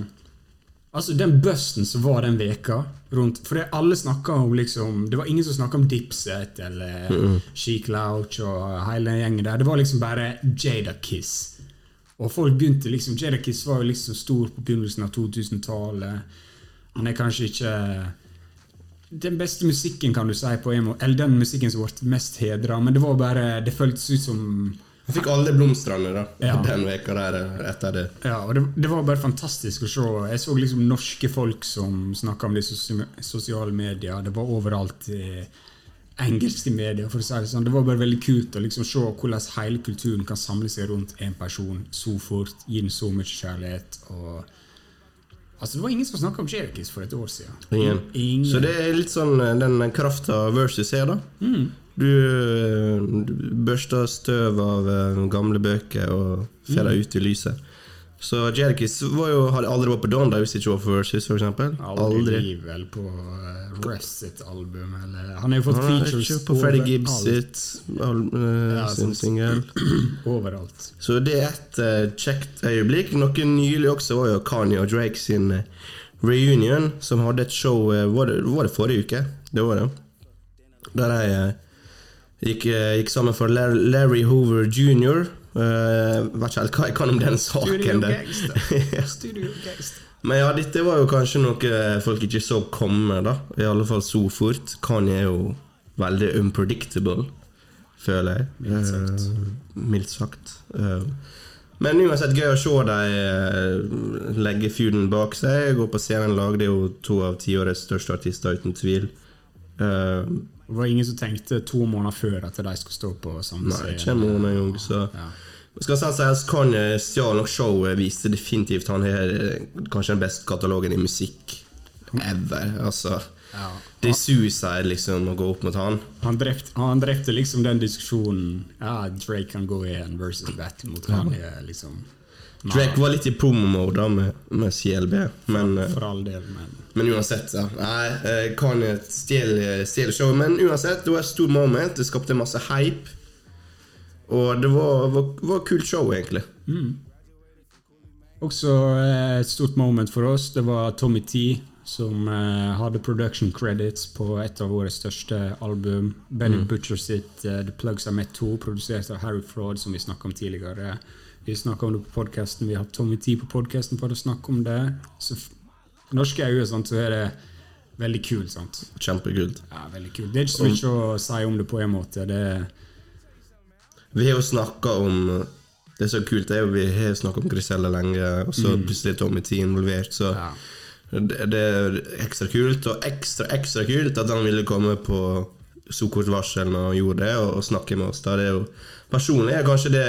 Altså, den busten som var den veka rundt For det alle snakka om liksom Det var ingen som snakka om Dipset eller mm Chic Louch og hele gjengen der. Det var liksom bare Jada Kiss. Og folk begynte liksom Jada Kiss var jo liksom stor på begynnelsen av 2000-tallet. Han er kanskje ikke den beste musikken, kan du si, på måte. Eller den musikken som ble mest hedra, men det var bare Det føltes ut som Han fikk alle blomstene da Ja. den veka der eh, etter det. Ja, og det, det var bare fantastisk å se. Jeg så liksom norske folk som snakka om det i sosiale medier. Det var overalt i engelske medier, for å si det sånn. Det var bare veldig kult å liksom se hvordan hele kulturen kan samle seg rundt en person så fort, gi den så mye kjærlighet. og Altså, Det var ingen som snakka om Cherokee for et år siden. Ingen. Ingen. Så det er litt sånn eh, den krafta versus er, da. Mm. Du, eh, du børster støv av eh, gamle bøker og får Mm. ut i lyset. Så Jerkis hadde aldri vært på Donda hvis det ikke var for Versus, eksempel. Aldri liv vel på uh, Russ sitt album, eller Han har jo fått Han features på Freddie Gibbs sitt eh, Ja, sin sånn- singel. Overalt. Så det er et uh, kjekt øyeblikk. Noe nylig også var jo Kanye og Drake sin uh, reunion, som hadde et show eh, Var det, var det forrige uke? Det var det. Der de eh, gikk, eh, gikk sammen for Larry Hoover jr. Uh, vet ikke helt hva jeg kan om den saken. Gangster. Studio Gangster. Men ja, dette var jo kanskje noe folk ikke så komme, da. I alle fall så fort. Kanye er jo veldig unpredictable, føler jeg. Mildt sagt. Uh, mildt sagt. Uh, men uansett gøy å se dem legge feuden bak seg. Gå på scenen lag. Det er jo to av tiårets største artister, uten tvil. Eh, Det var ingen som tenkte to måneder før at de skulle stå på samme nei, ikke en måned engang, så Ja. skal sant sies, Kanye stjal nok showet, viste definitivt han har eh, kanskje den beste katalogen i musikk ever. Altså, Ja. det er suicide liksom å gå opp mot han. Han drepte, han drepte liksom den diskusjonen Ja, Drake kan gå igjen versus battle mot Kanye, liksom. Drake var litt i promo-mode med, med CLB, men, for, For all del, men men uansett, ja. Nei, eh, Kanye stjeler stjeler showet, men uansett, det var et stort moment. Det skapte masse hype. Og det var, var, var et kult show, egentlig. Også eh, et stort moment for oss. Det var Tommy T som eh, hadde production credits på et av våre største album. Benny Butcher sitt eh, The Plugs Are Met 2, produsert av Harry Fraud, som vi snakka om tidligere. Vi snakka om det på podkasten. Vi har Tommy T på podkasten for å snakke om det. Så f- på norske øyne sant, så er det veldig kult. sant? Kjempekult. Ja, veldig kult. Det er ikke så mye å si om det på en måte. Det er Vi har jo snakka om Det som er så kult, er jo vi har snakka om Grisella lenge, og så plutselig er Tommy T involvert, så Ja. det, det er ekstra kult. Og ekstra, ekstra kult at han ville komme på så kort varsel når han gjorde det, og, og snakke med oss. da Det er jo Personlig er kanskje det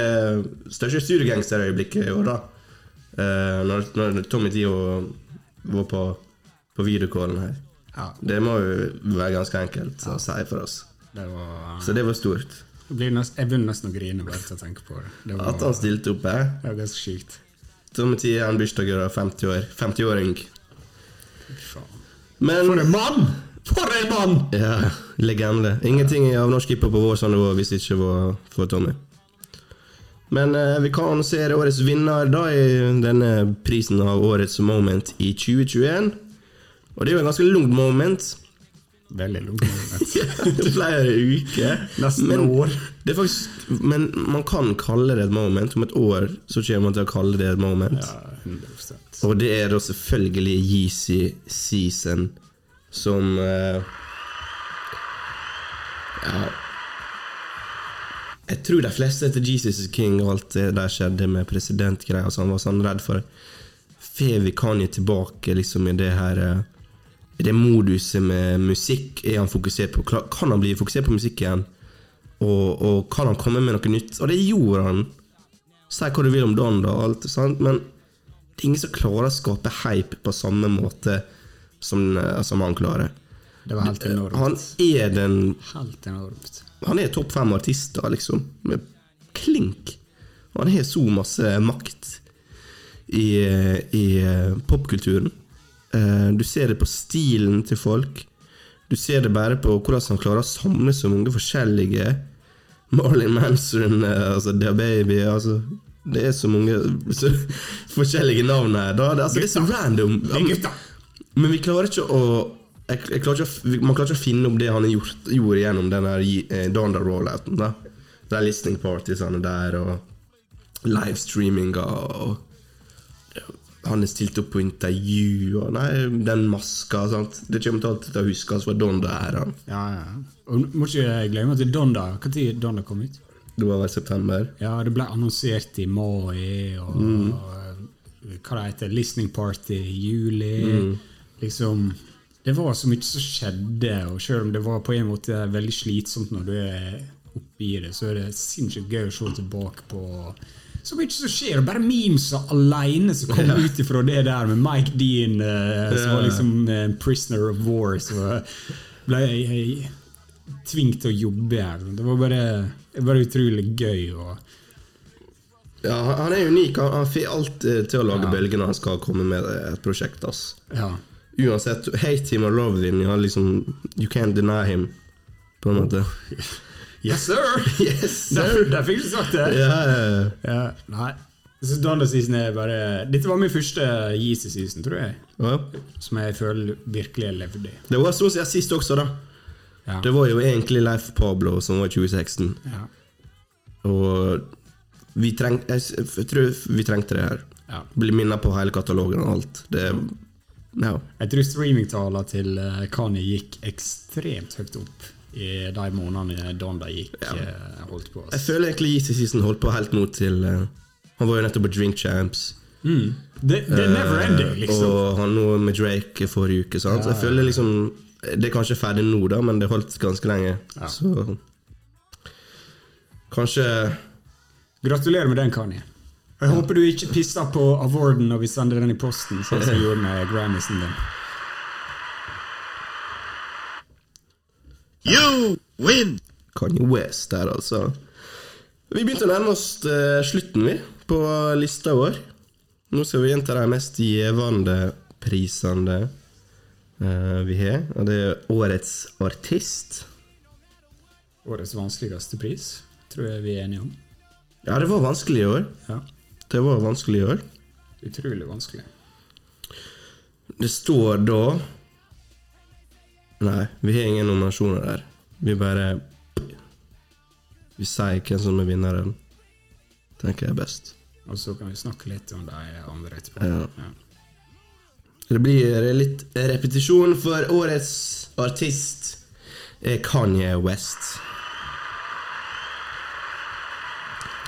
største studiegangsterøyeblikket i år, da. Uh, når, når Tommy Tio var på, på videocallen her. ja, Det må jo være ganske enkelt å si for oss. det var Så det var stort. Jeg blir nest, jeg begynner nesten å grine bare til å tenke på det. Det var, At han stilte opp her. det var ganske sykt. Tommy Tio er en bursdagsgjør av 50 år. 50-åring. Fy faen. Men For en mann! For en mann! Ja, legende. Ingenting av norsk hiphop på vår sånn nivå hvis det ikke var for Tommy. Men eh, vi kan annonsere årets vinner da i denne prisen av årets moment i 2021. Og det er jo en ganske langt moment. Veldig langt moment. Flere uker. Nesten Men år. Det er faktisk, men man kan kalle det et moment. Om et år så kommer man til å kalle det et moment. Ja, 100%. Og det er da selvfølgelig Yeezy Season som eh, Ja Jeg tror de fleste etter Jesus is King og alt det der skjedde med presidentgreier, så han var sånn redd for Får vi Kanye tilbake liksom i det her I det moduset med musikk er han fokusert på? Kan han bli fokusert på musikk igjen? Og, og kan han komme med noe nytt? Og det gjorde han. Si hva du vil om Don, da, alt, sant? men det er ingen som klarer å skape hype på samme måte som, eh, som han klarer. Det var helt enormt. Han er den Helt enormt. Han er topp fem artister, liksom. Med klink. Han har så masse makt i, i eh, popkulturen. Eh, Du ser det på stilen til folk. Du ser det bare på hvordan han klarer å samle så mange forskjellige Marlin Manson, altså The Baby altså, Det er så mange så, forskjellige navn her. Da. Det, altså, det er så random. Gutta! Men vi klarer ikke å jeg, jeg klarer ikke Man klarer ikke å finne opp det han gjort, gjorde gjennom den der eh, Donda rollouten. da De listening partiesene der, og livestreaminga og Han er stilt opp på intervju, og nei, den maska sant? Det kommer til alltid til å huskes for Donda er han. Ja, ja. Og må ikke glemme at Donda Når Donda kom ut? Det var vel september. Ja, det ble annonsert i mai, og, og hva det heter, listening party i juli. Liksom Det var så mye som skjedde, og selv om det var på en måte veldig slitsomt når du er oppi det, så er det sinnssykt gøy å se tilbake på så mye som skjer, og bare memeser alene som kom ut ifra det der med Mike Dean, uh, som var liksom uh, prisoner of war, så ble jeg tvunget til å jobbe her. Det var bare, bare utrolig gøy. Og, Ja, han- er unik. Han, han får alt eh, til å lage Ja. bølger når han skal komme med et prosjekt. ass. ja. Uansett, hate him or love him, ja, liksom, you can't deny him. På en måte. Yes, sir! Yes, Der, der fikk du sagt det! Ja, ja, nei. Så Donda season er bare Dette var min første Yeezy season, tror jeg. Ja. Som jeg føler virkelig jeg levde i. Det var sånn siden sist også, da. Ja. Det var jo egentlig Leif Pablo som var 2016. Ja. Og vi treng, jeg, jeg tror vi trengte det her. Bli minnet på hele katalogen og alt. Det ja. Jeg tror streamingtallene til Kani Kanye gikk ekstremt høyt opp i de månedene Donda gikk ja. holdt på. Jeg føler egentlig Easy Season holdt på helt nå til eh, Han var jo nettopp på Drink Champs. Mm. Det, det er never ending, Eh, liksom. Og han nå med Drake forrige uke. Sant? Så jeg føler liksom Det er kanskje ferdig nå, da, men det holdt ganske lenge. Ja. Så Kanskje Gratulerer med den, Kanye. Jeg håper du ikke pisser på awarden når vi sender den i posten, sånn som vi gjorde med Grammisen din. You win! Kanye West der, altså. Vi begynte å nærme oss eh, slutten, vi, på lista vår. Nå skal vi gjenta de mest gjevende prisene eh, vi har. Og det er Årets artist. Årets vanskeligste pris, tror jeg vi er enige om. Ja, det var vanskelig i år. Ja, Det var vanskelig i år. Utrolig vanskelig. Det står da Nei, vi har ingen nominasjoner der. Vi bare Vi sier hvem som er vinneren. Tenker jeg er best. Og så kan vi snakke litt om de andre etterpå. Ja. Ja. Det blir litt repetisjon, for årets artist er Kanye West.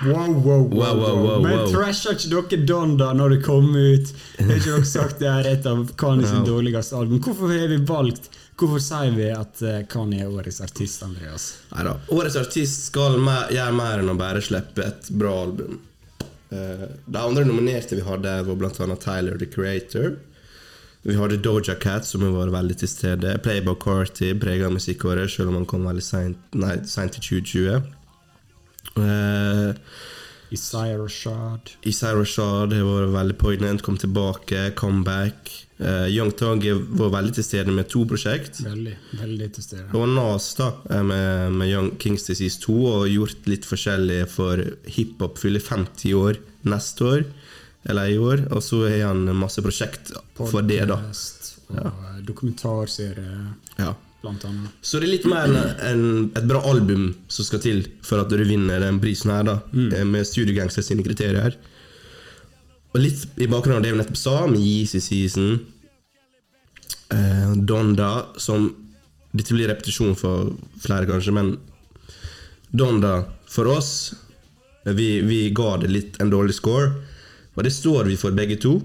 Wow, wow, wow, Wow, Men trasha ikke dere Donda når det kom ut? Har ikke dere sagt det er et av Kanye sin Ja. dårligste album? Hvorfor har vi valgt Hvorfor sier vi at Kani Kanye er årets artist, Andreas? Neida. Årets artist skal gjøre mer enn å bare slippe et bra album. Eh, de andre nominerte vi hadde, var annet Tyler the Creator. Vi hadde Doja Cat, som har vært veldig til stede. Playboy Carty prega musikkåret, selv om han kom veldig seint til 2020. Eh, Isaiah Rashad. Isaiah Rashad har vært veldig poignant, kom tilbake, comeback. Uh, Young Thug var veldig til stede med to prosjekt. Veldig, veldig til stede. Og Nas da, eh, med, med Young Kings Disease 2 og gjort litt forskjellig for hiphop. Fyller 50 år neste år, eller i år. Og så har han masse prosjekt for det, da. Podcast Og ja. dokumentarserie, Ja. Blant annet. Så det er litt mer enn et bra album som skal til for at du vinner den prisen her, da. mm. Med Studio Gangster sine kriterier. Og litt i bakgrunnen av det vi nettopp sa, med Yeezy Season, eh, Donda, som Dette blir repetisjon for flere, kanskje, men Donda, for oss vi, vi ga det litt en dårlig score, og det står vi for begge to.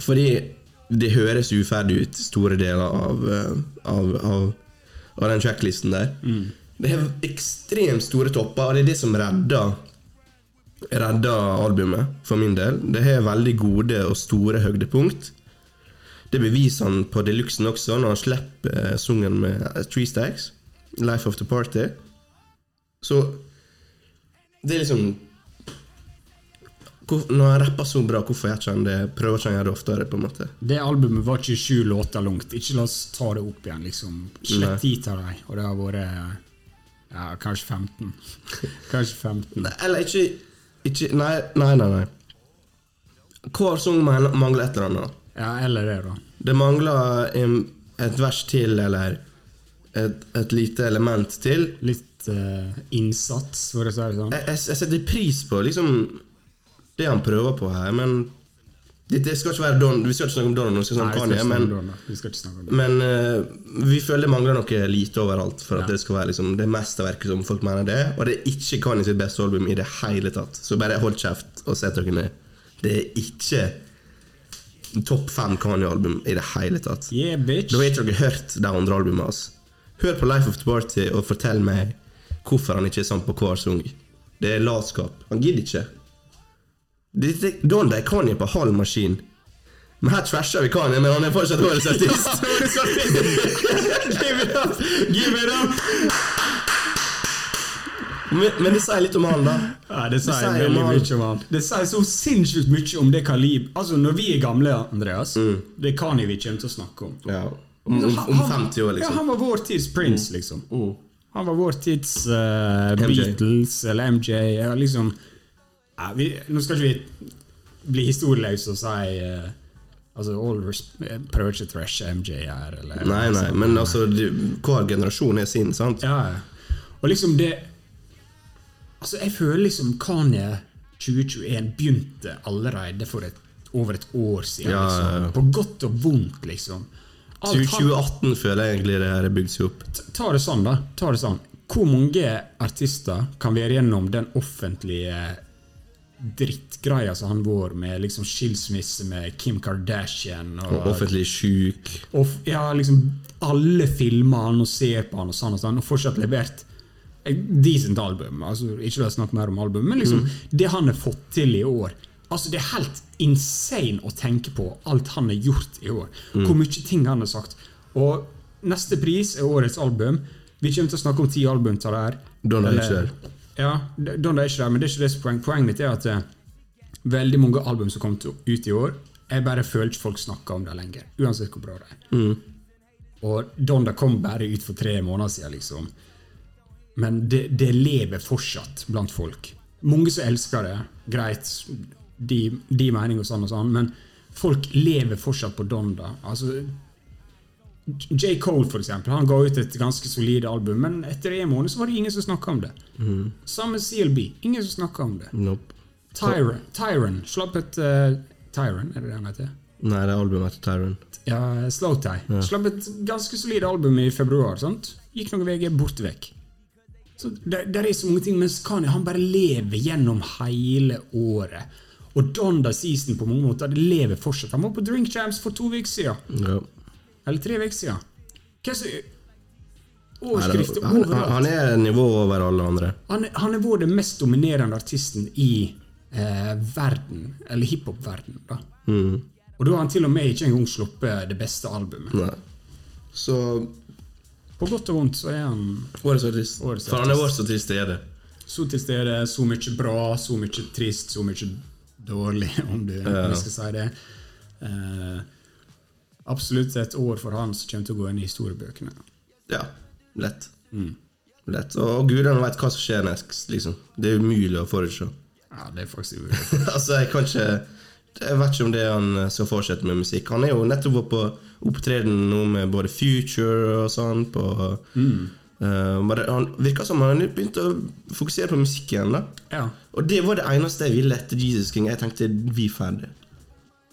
Fordi det høres uferdig ut, store deler av, eh, av, av, av den checklisten der. Det har ekstremt store topper, og det er det som redder redda albumet, for min del. Det har veldig gode og store høydepunkt. Det beviser han på deluxen også, når han slipper eh, sungen med eh, Three Stacks. Life of the Party. Så det er liksom Når han rapper så bra, hvorfor ikke han det? prøver ikke han å gjøre det oftere? på en måte? Det albumet var ikke sju låter langt. Ikke la oss ta det opp igjen. liksom. Slett ti av dem, og det har vært ja, kanskje 15. kanskje 15. Nei, eller ikke, ikke Nei, nei, nei. nei. Hver sang man- mangler et eller annet. Ja, eller det, da. Det mangler en, et vers til, eller et, et lite element til. Litt uh, innsats, for å si det sånn. Jeg, jeg, jeg setter pris på liksom det han prøver på her, men det, det skal ikke være Don, Vi skal ikke snakke om Donald, vi skal snakke om Kanye, men. Vi skal ikke snakke om men uh, vi føler det mangler noe lite overalt for at Ja. det skal være liksom, det mesterverket som folk mener det. Og det er ikke Kanye sitt beste album i det hele tatt. Så bare hold kjeft og sett dere ned. Det er ikke topp fem Kanye-album i det hele tatt. Yeah, bitch! Da har ikke dere hørt de andre albumene hans. Hør på Life of the Party og fortell meg hvorfor han ikke er sånn på hver sang. Det er latskap. Han gidder ikke. Det- det- Donda er Kanye på halv maskin. Men her trasher vi Kanye, men han er fortsatt årets artist. Give it up! Give it up! men, men det sier litt om han, da. Ja, det sier sier veldig om mye om han. Det sier så sinnssykt mye om det kalib... Altså, når vi er gamle, Andreas, Mm. det kan vi ikke til å snakke om. Ja. Om, om, om 50 år, Ja, liksom. han var vår tids Prince, liksom. Mm. Han var vår tids uh, Beatles eller MJ. Ja, liksom ja, vi, Nå skal ikke vi bli historieløse og si uh, Altså, all prøver ikke å thrashe MJ her, eller Nei, nei, men altså, de, hver generasjon er sin, sant? Ja, ja. Og liksom det Altså, jeg føler liksom Kanye 2021 begynte allerede for et, over et år siden. Ja. Liksom. På godt og vondt, liksom. Alt han- 2018 føler jeg egentlig det her er bygd seg opp. Ta det sånn, da. Ta det sånn. Hvor mange artister kan være gjennom den offentlige drittgreia som han var med liksom skilsmisse med Kim Kardashian og, Og offentlig sjuk. og ja, liksom Alle filmer han og ser på han og sånn og sånn, og fortsatt levert et decent album. Altså, ikke la oss snakke mer om album, men liksom det han har fått til i år Altså Det er helt insane å tenke på alt han har gjort i år. Hvor mye ting han har sagt. Og neste pris er årets album. Vi kommer til å snakke om ti album til det her. Don er Eller-. Ja, Donda er ikke der, men det er ikke det som er poeng. Poenget mitt er at eh, veldig mange album som kom til- ut i år, jeg bare føler ikke folk snakker om det lenger. Uansett hvor bra det er. Og Donda kom bare ut for tre måneder siden, liksom. Men det, det lever fortsatt blant folk. Mange som elsker det. Greit, de, de meninger og sånn og sånn, men folk lever fortsatt på Donda. Altså, J. Cole, for eksempel, han ga ut et ganske solid album, men etter en måned så var det ingen som snakka om det. Samme CLB. Ingen som snakka om det. Nope. Tyron, Tyron slapp et uh, Tyron, er det det han heter? Nei, det er albumet til Tyron. Ja, Slowtie. Slapp et ganske solid album i februar. sant? Gikk noen VG bort vekk. Så der, der er så mange ting, mens Kanye han bare lever gjennom hele året. Og Donda Season på mange måter, det lever fortsatt. Han var på Drink Champs for to uker siden. Ja. Eller tre uker siden. Hva som han, han, overalt. han er nivå over alle andre. Han, er- han er vår den mest dominerende artisten i eh, verden, eller hiphop-verden. da. Mm. Og da har han til og med ikke engang sluppet det beste albumet. Nei. Så På godt og vondt så er han Årets artist. Årets For han er vår så til stede. så til stede, så mye bra, så mye trist, så mye dårlig, om du Ja. skal si det. Eh, absolutt et år for han som kommer til å gå inn i historiebøkene. Ja. Lett. Mm. Lett. Og gudene veit hva som skjer next, liksom. Det er umulig å forutse. Ja, det er faktisk umulig. altså, jeg kan ikke Jeg vet ikke om det er han eh, skal fortsette med musikk. Han er jo nettopp på opptreden nå med både Future og sånn. På, Mm. Uh, bare, han virka som han begynte å fokusere på musikk igjen. da Ja. Og det var det eneste jeg ville etter Jesus King. Jeg tenkte vi er ferdig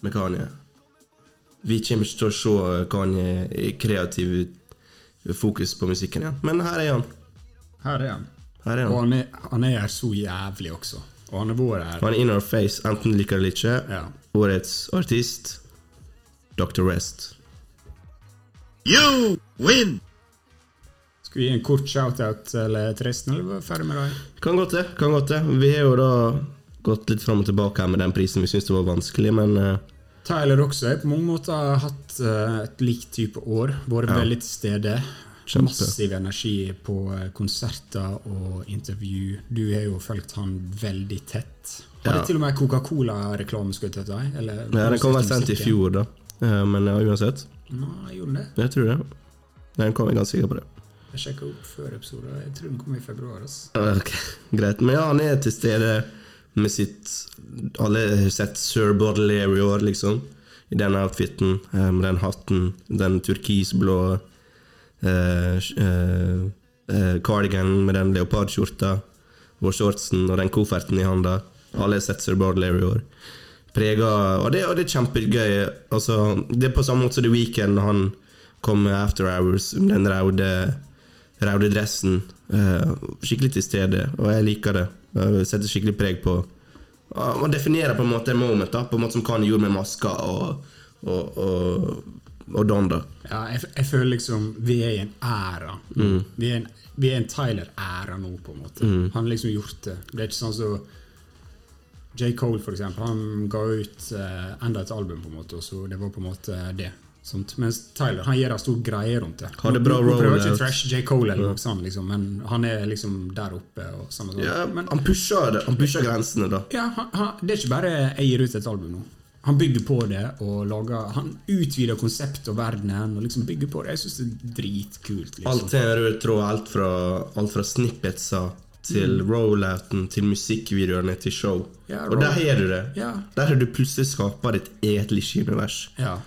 med Kanye. Vi kommer ikke til å se Kanye i kreativ fokus på musikken igjen. Men her er han. Her er han. Her er Og han. han er, han er her så jævlig også. Og han er vår her. Han er in our face, enten liker det eller ikke. Ja. Årets artist. Dr. Rest. You win! Skal vi gi en kort shout-out til Tristan, resten, eller var vi ferdig med det? Kan godt det. kan godt det. Vi har jo da gått litt fram og tilbake her med den prisen. Vi syns det var vanskelig, men eh, Tyler også har på mange måter hatt eh, et likt type år. Vært veldig til stede. Massiv energi på eh, konserter og intervju. Du har jo fulgt han veldig tett. Hadde Ja. til og med Coca-Cola-reklame skutt etter deg? Eller, ja, den kom vel sendt i fjor, da. Eh, Men ja, uansett. Nei, gjorde den det? Jeg tror det. Den kom jeg ganske sikker på det. Jeg sjekka opp før episode. Jeg tror den kom i februar. Altså. Ok, Greit. Men ja, han er til stede med sitt Alle har sett Sir Baudelaire liksom. I den outfiten, eh, med den hatten, den turkisblå eh, eh, eh, cardiganen med den leopardskjorta og shortsen og den kofferten i handa. Alle har sett Sir Baudelaire i år. Prega Og det, og det er kjempegøy. Altså, det er på samme måte som The Weekend han kom med After Hours, den raude raude dressen. eh, skikkelig til stede, og jeg liker det. Jeg setter skikkelig preg på Man definerer på en måte moment, da, på en måte som Kanye gjorde med maska og, og, og, og Don. da. Ja, jeg, jeg føler liksom vi er i en æra. Mm. Vi er en, vi er en Tyler-æra nå, på en måte. Han har liksom gjort det. Det er ikke sånn som J. Cole, for eksempel. Han ga ut uh, enda et album, på en måte, og så det var på en måte det. Sånt. Mens Tyler han gjør en stor greie rundt det. Hadde bra rollout. prøver ikke trash J. Cole, eller noe sånt, liksom, men han er liksom der oppe. Sånn. Ja, men, han pusher det, han pusher grensene, da. ja, han, han, det er ikke bare jeg gir ut et album nå. Han bygger på det og lager Han utvider konseptet og verdenen og liksom bygger på det. Jeg syns det er dritkult. Liksom. Alt er rød tråd, alt fra, alt fra snippetser til rollouten til musikkvideoene til show. Ja, og der har du det. Ja. Der har du plutselig skapa ditt eget univers. Ja.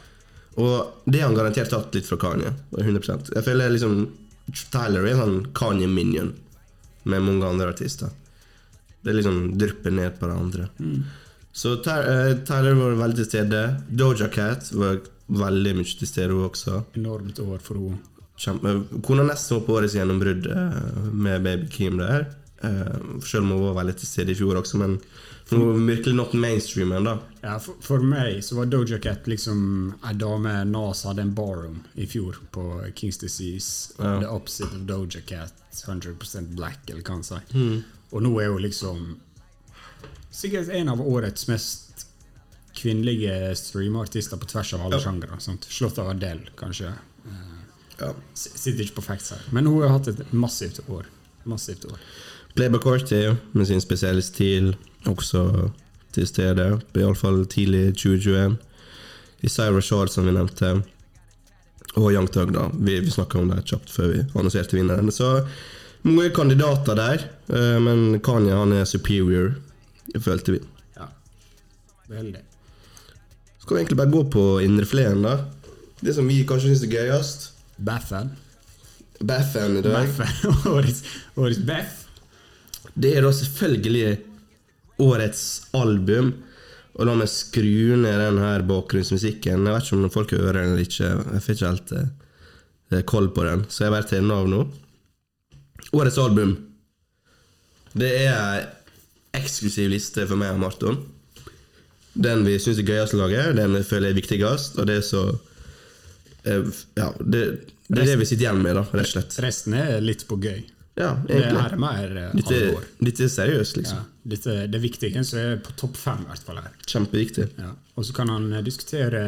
Og det har han garantert tatt litt fra Kanye. 100% Jeg føler liksom Tyler er en sånn Kanye-minion med mange andre artister. Det liksom drypper ned på hverandre. Så Mm. Så Tyler var veldig til stede. Doja Cat var veldig mye til stede, hun også. Enormt år for henne. Kjempe. har nesten på årets gjennombrudd eh, med Baby Keem der. Eh, selv om hun var veldig til stede i fjor også, men var virkelig not mainstream ennå. Ja, for, for meg så var Doja Cat liksom ei dame Nas hadde en barroom i fjor på Kings Disease. Ja. The opposite of Doja Cat. 100% black, eller hva han sier. Mm. Og nå er hun liksom sikkert en av årets mest kvinnelige streamartister på tvers av alle Ja. sjangere. Slått av Adele, kanskje. Ja. Sitter ikke på facts her. Men hun har hatt et massivt år. Massivt år. Carty med sin spesielle stil også til stede, iallfall tidlig 2021. Isaiah Rashad, som vi nevnte, og Young Thug, da. Vi, vi snakka om det kjapt før vi annonserte vinneren. Så mange kandidater der, eh, men Kanye han er superior, følte vi. Ja. Veldig. Skal vi egentlig bare gå på indrefileten, da? Det som vi kanskje syns er gøyest. Baffen. Baffen i dag. Baffen. årets, årets Beff. Det er da selvfølgelig årets album. Og la meg skru ned den her bakgrunnsmusikken. Jeg vet ikke om folk hører den eller ikke. Jeg får ikke helt eh, koll på den, så jeg bare den av nå. Årets album. Det er ei eksklusiv liste for meg og Marton. Den vi syns er gøyest å lage, den vi føler er viktigst, og det er så eh, Ja, det, det er det vi sitter igjen med, da, rett og slett. Resten er litt på gøy. Ja, Det her er eh, Dette, alvor. dette er seriøst, liksom. Ja, dette, det er En som er på topp fem, i hvert fall her. Kjempeviktig. Ja. Og så kan han eh, diskutere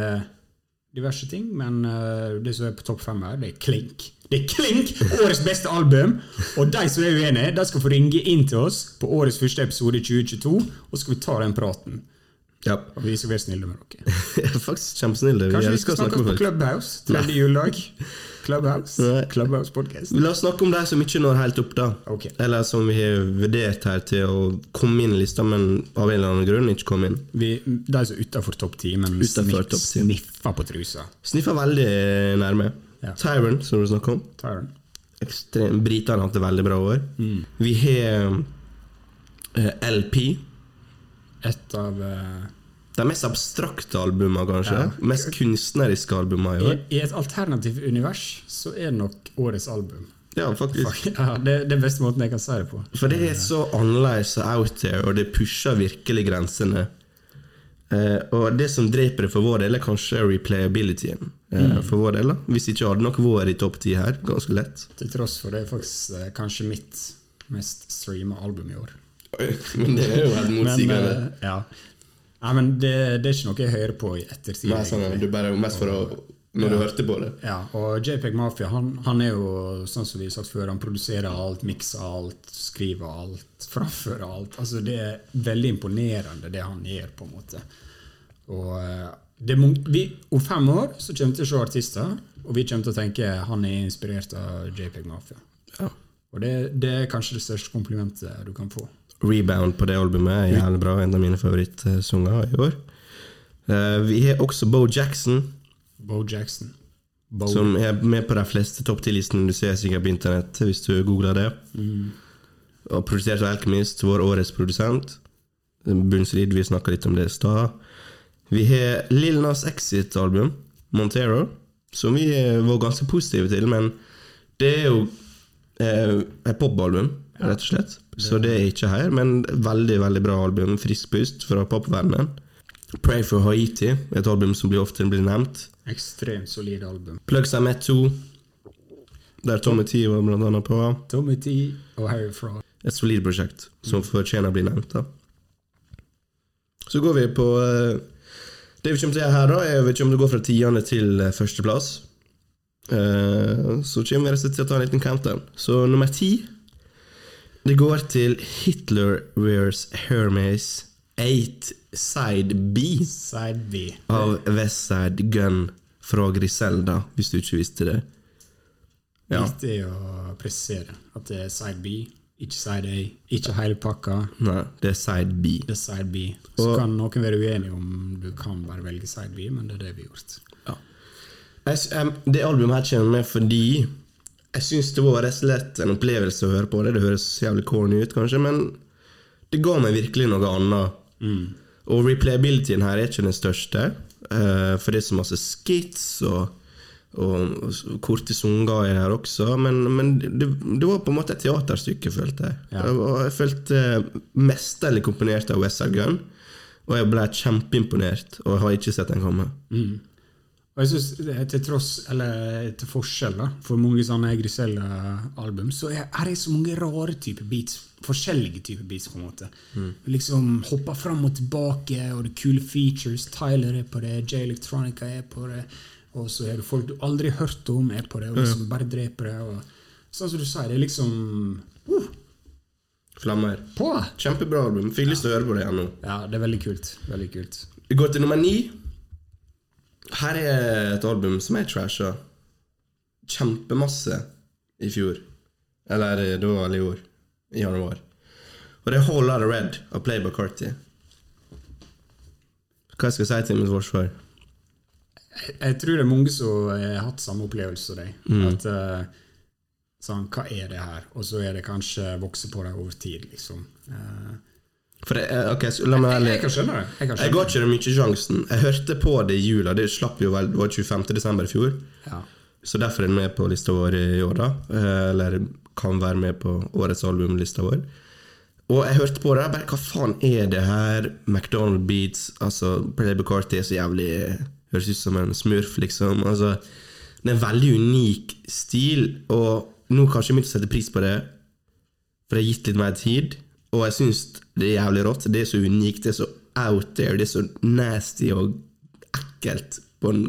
diverse ting, men eh, det som er på topp fem her, det er klink. Det er klink! Årets beste album! Og de som er uenige, de skal få ringe inn til oss på årets første episode i 2022, og så skal vi ta den praten. Ja. Og vi skal være snille med dere. Faktisk kjempesnille. Kanskje vi skal snakke snakke på. Clubhouse? Tredje juledag. Clubhouse. Clubhouse podcast. La oss snakke om de som ikke når helt opp, da. Okay. Eller som vi har vurdert her til å komme inn i lista, men av en eller annen grunn ikke komme inn. Vi, de som er utafor topp ti, men Utenfor sniff, 10. sniffer på trusa. Sniffer veldig nærme. Ja. Tyron, som du snakker om. Tyron. Ekstrem, Britene har hatt det veldig bra år. Mm. Vi har eh, LP. Et av eh, De mest abstrakte albumene, kanskje. Ja. Mest kunstneriske albumene i I, år. I et alternativt univers så er det nok årets album. Ja, faktisk. Ja, det det er beste måten jeg kan si det på. For det er så annerledes og out there, og det pusher virkelig grensene. Eh, og det som dreper det for vår del, er kanskje replayabilityen. Eh, For vår del da Hvis ikke hadde nok vært i topp ti her, ganske lett. Til tross for det er faktisk eh, kanskje mitt mest streama album i år. Men det er jo helt motsigende. Men, ja. Nei, men det, det er ikke noe jeg hører på i ettertid. Nei, sånn, du bare mest for å Når du hørte på det. Ja, og JPEG Mafia han, han er jo, sånn som vi har sagt før, han produserer alt, mikser alt, skriver alt, framfører alt. Altså Det er veldig imponerende, det han gjør, på en måte. Og eh, det er vi, Om fem år så kommer vi til å se artister, og vi kommer til å tenke han er inspirert av JPEG Mafia. Ja. Og det, det er kanskje det største komplimentet du kan få. Rebound på det albumet er jævlig bra. En av mine favorittsanger i år. Eh, vi har også Bo Jackson, Bo Jackson. Bo. som er med på de fleste topp ti-listene du ser sikkert på internett, hvis du googler det. Og produsert av Alchemist, vår årets produsent. Bunnsolid, vi snakka litt om det i stad. Vi har Lil Nas Exit-album, Montero, som vi var ganske positive til, men det er jo eh, et popalbum, rett og slett. Så det er ikke her, men veldig, veldig bra album. Frisk pust fra popverdenen. Pray for Haiti, et album som blir ofte blir nevnt. Ekstremt solid album. Plugs I Met 2, der Tommy T var blant annet på. Tommy T og Harry Frog. Et solid prosjekt som fortjener å bli nevnt. da. Så går vi på eh, Det vi kommer til å gjøre her, da, er vi kommer til å gå fra tiende til eh, førsteplass. Eh, så kommer vi til å ta en liten countdown. Så nummer ti Det går til Hitler Wears Hermes 8 Side B Side B. av Westside Gun fra Griselda, hvis du ikke visste det. Ja. Viktig å presisere at det er side B, ikke side A, ikke hele pakka. Nei, det er Side B. Det er side B. Så Og- kan noen være uenige om du kan bare velge side B, men det er det vi har gjort. S- det albumet her kommer med fordi jeg syns det var rett og slett en opplevelse å høre på det. Det høres jævlig corny ut, kanskje, men det ga meg virkelig noe annet. Og replayabilityen her er ikke den største, uh, for det er så masse skits og, og, korte sanger er her også, men, men det, det var på en måte et teaterstykke, følte jeg. Ja. Og jeg følte mesterlig komponert av West Side og jeg ble kjempeimponert, og jeg har ikke sett den komme. Og jeg synes, til tross, eller til forskjell da, for mange sånne Griselle-album, så er det så mange rare typer beats. Forskjellige typer beats, på en måte. Liksom hopper fram og tilbake, og det er kule features. Tyler er på det, J Electronica er på det, og så er det folk du aldri har hørt om, er på det, og liksom bare dreper det. Og, sånn som du sier, det er liksom uh, Flammer. på! Kjempebra album. Fikk lyst til å høre på det igjen nå. Ja, det er veldig kult. Veldig kult. Vi går til nummer ni. Her er et album som jeg trasha kjempemasse i fjor. Eller da det gjorde i år. I januar. Og det er Whole Lotta Red av Play Bacarty. Hva skal jeg si til mitt forsvar? Jeg tror det er mange som har hatt samme opplevelse som deg. Mm. At uh, sånn, Hva er det her? Og så er det kanskje vokse på deg over tid, liksom. Eh, For det, eh, ok, så La meg være jeg, jeg kan skjønne det. Jeg Jeg ga ikke det mye sjansen. Jeg hørte på det i jula. Det slapp jo vel, det var 25. desember i fjor. Ja. Så derfor er den med på lista vår i år, da. Eh, Eller kan være med på årets albumlista vår. Og jeg hørte på det, jeg bare hva faen er det her? McDonald Beats, altså Playboy Carty er så jævlig Høres ut som en smurf, liksom. Altså, det er en veldig unik stil, og nå kanskje jeg begynte å sette pris på det, for det har gitt litt mer tid. Og jeg syns det er jævlig rått. Det er så unikt, det er så out there, det er så nasty og ekkelt på en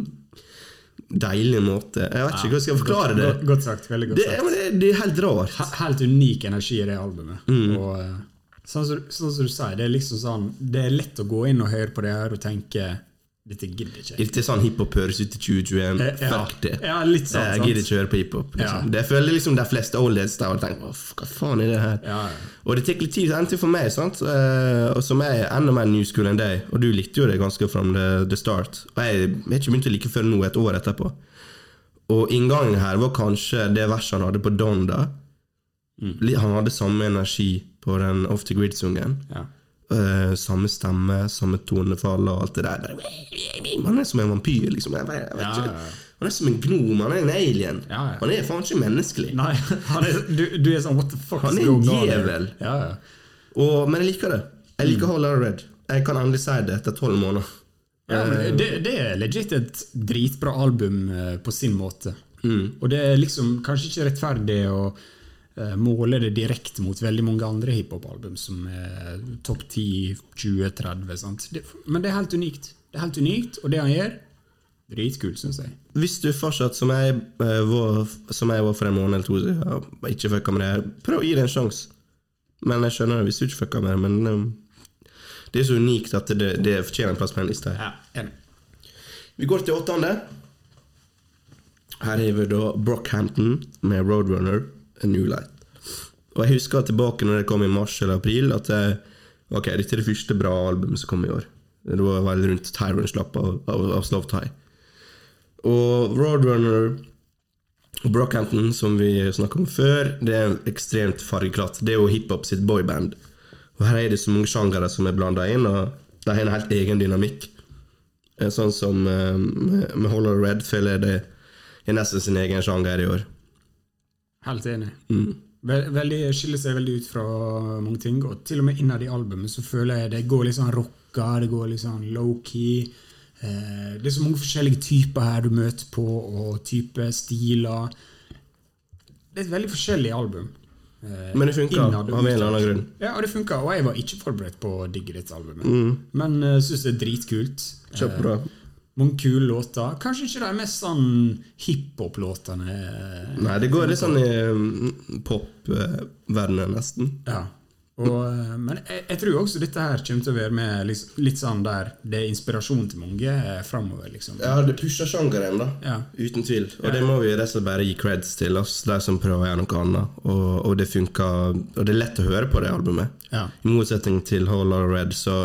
deilig måte. Jeg vet ikke hvordan jeg skal forklare det. Godt, godt sagt. Veldig godt Det, sagt. det, det er helt rart. He- Helt unik energi i det albumet. Mm. Og eh, sånn som, sånn som du sier, det er liksom sånn Det er lett å gå inn og høre på det her og tenke dette gidder ikke. Ikke sånn hiphop høres ut i 2021. Eh, ja. Det. Ja, litt sånn, jeg gidder ikke høre på hiphop. Liksom. Ja. Det føler liksom de fleste oldheads der og tenker "Åh, hva faen er det her? Ja. Og det tar litt tid enten for meg, sant? Eh, og som er enda mer new school enn deg. Og du likte jo det ganske from the, the start. Og jeg har ikke begynt å like før nå, et år etterpå. Og inngangen her var kanskje det verset han hadde på Don, da. Mm. Han hadde samme energi på den Off the Grid-sungen. ja. Eh, samme stemme, samme tonefall og alt det der. Man er som en vampyr, liksom. Jeg, vet- jeg vet Ja, ja. Han er som en gnom, han er en alien. Ja. Han er faen ikke menneskelig. Nei, han er, du, du er sånn What the fuck Han er en djevel. Ja, ja. Og, men jeg liker det. Jeg Mm. liker Hold Out Red. jeg kan endelig si det etter tolv måneder. Ja, men det, det er legit et dritbra album eh, på sin måte. Mm. Og det er liksom kanskje ikke rettferdig å eh, måle det direkte mot veldig mange andre hiphop-album som er topp 10, 20, 30. Sant? Men det er helt unikt. Det er helt unikt, og det han gjør, dritkult, syns jeg. Hvis du fortsatt, som jeg, eh, var, som jeg var for en måned eller to siden, ikke fucka med det her, prøv å gi det en sjanse. Men jeg skjønner det hvis du ikke fucka med det, men um, det er så unikt at det, det fortjener en plass på en liste. her. Ja, enig. Vi går til åttende. Her har vi da Brockhampton med Roadrunner, New Light. Og jeg husker tilbake når det kom i mars eller april, at jeg, ok, dette er det første bra albumet som kom i år. Det var vel rundt Tyrone slapp av, av, av Slow Tie. Og Roadrunner og Brockhampton, som vi snakket om før, det er ekstremt fargeklatt. Det er jo hiphop sitt boyband. Og her er det så mange sjangere som er blanda inn, og de har en helt egen dynamikk. Eh, Sånn som eh, med Hollow Red føler jeg det er nesten sin egen sjanger i år. Helt enig. Mm. Veldig, skiller seg veldig ut fra mange ting. Og til og med innad i albumet så føler jeg det går litt sånn rocka, det går litt sånn low-key. Eh, det er så mange forskjellige typer her du møter på, og type stiler. Det er et veldig forskjellig album. Eh, Men det funker, av en eller annen grunn. Ja, og det funka. Og jeg var ikke forberedt på å digge dette albumet. Mm. Men uh, syns det er dritkult. Kjempebra. Eh, mange kule låter. Kanskje ikke de mest sånn hiphop-låtene. eh, Nei, det går litt sånn i popverdenen, pop-verdenen, nesten. Ja. Og, eh, men jeg, jeg tror også dette her kommer til å være med litt, litt sånn der det er inspirasjon til mange eh, framover, liksom. Ja, det pusher sjangeren, da. Ja. Uten tvil. Og det må vi rett og slett bare gi creds til oss, de som prøver å gjøre noe annet. Og, og det funker. Og det er lett å høre på det albumet. Ja. I motsetning til Whole Lotta Red, så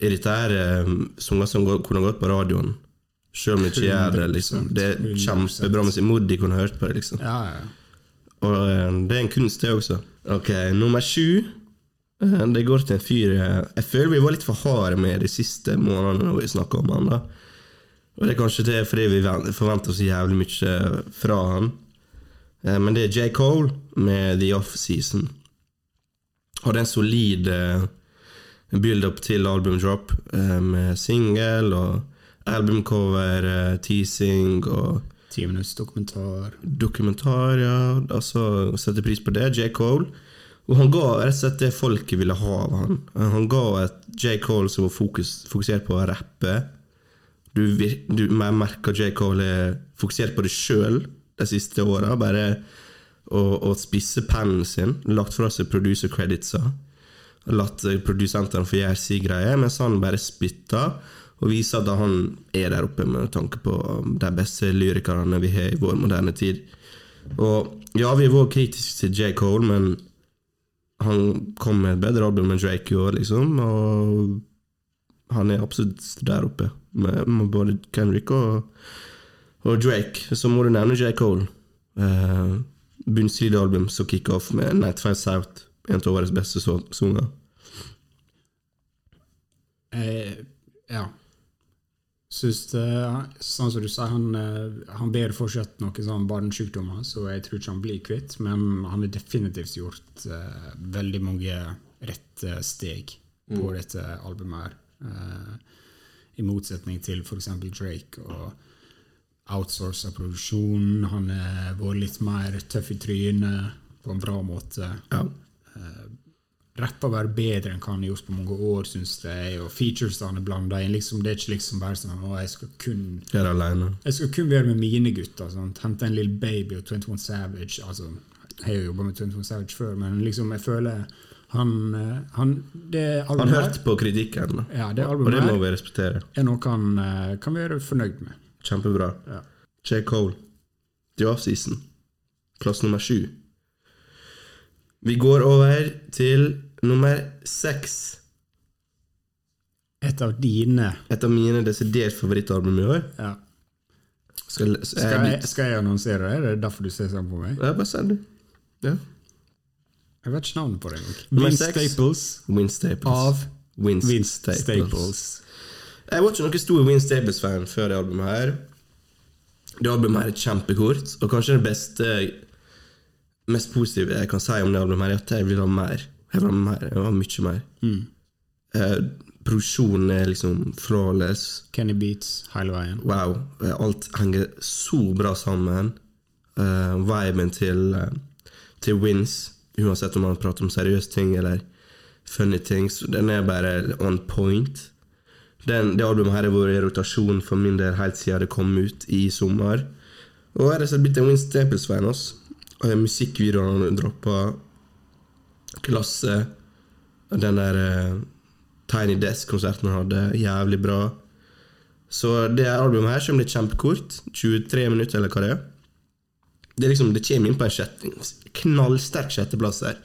er dette her eh, sanger som går, kunne gått på radioen. Selv om det ikke gjør det, liksom. Det er 100%. kjempebra musikk. Moody kunne hørt på det, liksom. Ja, ja. Og eh, det er en kunst, det også. Ok, nummer sju. Eh, Det går til en fyr Jeg føler vi var litt for harde med de siste månedene når vi snakka om han. da Og det er kanskje det fordi vi ven- forventer så jævlig mye fra han. Men det er J. Cole med The Off-Season. Hadde en solid eh, build-up til albumdrop eh, med singel og albumcover, eh, teasing og Ti minutts dokumentar. dokumentar, ja. Altså, sette pris på det. J. Cole. Og han ga rett og slett det folket ville ha av han. Han ga et J. Cole som var fokus, fokusert på å rappe. Du, du merker J. Cole er fokusert på det sjøl de siste åra. Bare å, å spisse pennen sin. Lagt fra seg producer creditsa. Latt eh, produsentene få gjøre sin greie, mens han bare spytter. Og viser at han er der oppe med tanke på de beste lyrikerne vi har i vår moderne tid. Og ja, vi var kritiske til J. Cole, men han kom med et bedre album enn Drake i år, liksom. Og han er absolutt der oppe, med, med både Kendrick og, og Drake. Så må du nevne J. Cole. Uh, Bunnsolid album som kicker off med Night Five South, en av årets beste so- sanger. Eh, ja. Syns det, sånn som du sa, han, eh, han ber fortsatt noen sånn barnesykdommer, så jeg tror ikke han blir kvitt. Men han har definitivt gjort eh, veldig mange rette steg på dette albumet her. Eh, I motsetning til f.eks. Drake og outsourca produksjon. Han har vært litt mer tøff i trynet på en bra måte Ja. Rapper være bedre enn hva han har gjort på mange år, syns jeg. Og featuresene er blanda inn. Liksom, det er ikke liksom bare sånn å, jeg skal kun Gjør aleine. jeg skal kun være med mine gutter. Sånn. Hente en lille Baby og 21 Savage. Altså, jeg har jo jobba med 21 Savage før, men liksom, jeg føler han, eh, han Det Han hørte på kritikken, ja, det og det må vi respektere. er noe han eh, kan være fornøyd med. Kjempebra. Ja. J. Cole, The Off-Season, plass nummer sju. Vi går over til nummer seks. Et av dine Et av mine desidert favorittalbum i år. ja. Skal, skal, jeg, skal jeg annonsere det? Er det derfor du ser sånn på meg? Ja, bare send det. Ja. Jeg vet ikke navnet på det engang. Seks. Staples Win Staples. av Vince Staples. Staples. Jeg var ikke noen stor Win Staples-fan før det albumet her. Det albumet her er kjempekort, og kanskje det beste mest positive jeg kan si om det albumet, er at jeg vil ha mer. Jeg vil ha mer, jeg vil ha mye mer. Eh, Produksjonen er liksom flawless. Kenny Beats hele veien. Wow. eh, Alt henger så bra sammen. Uh, viben til, uh, til Wins, uansett om man prater om seriøse ting eller funny ting, den er bare on point. Den, det albumet her har vært i rotasjon for min del helt siden det kom ut i sommer. Og jeg har blitt en Wins Staples-fan. Musikkvideoene han droppa, klasse. Den der eh, Tiny Desk-konserten han hadde, jævlig bra. Så det albumet her kommer litt kjempekort. 23 minutter, eller hva det er. Det, er liksom, det kommer inn på en sjette, knallsterk sjetteplass her.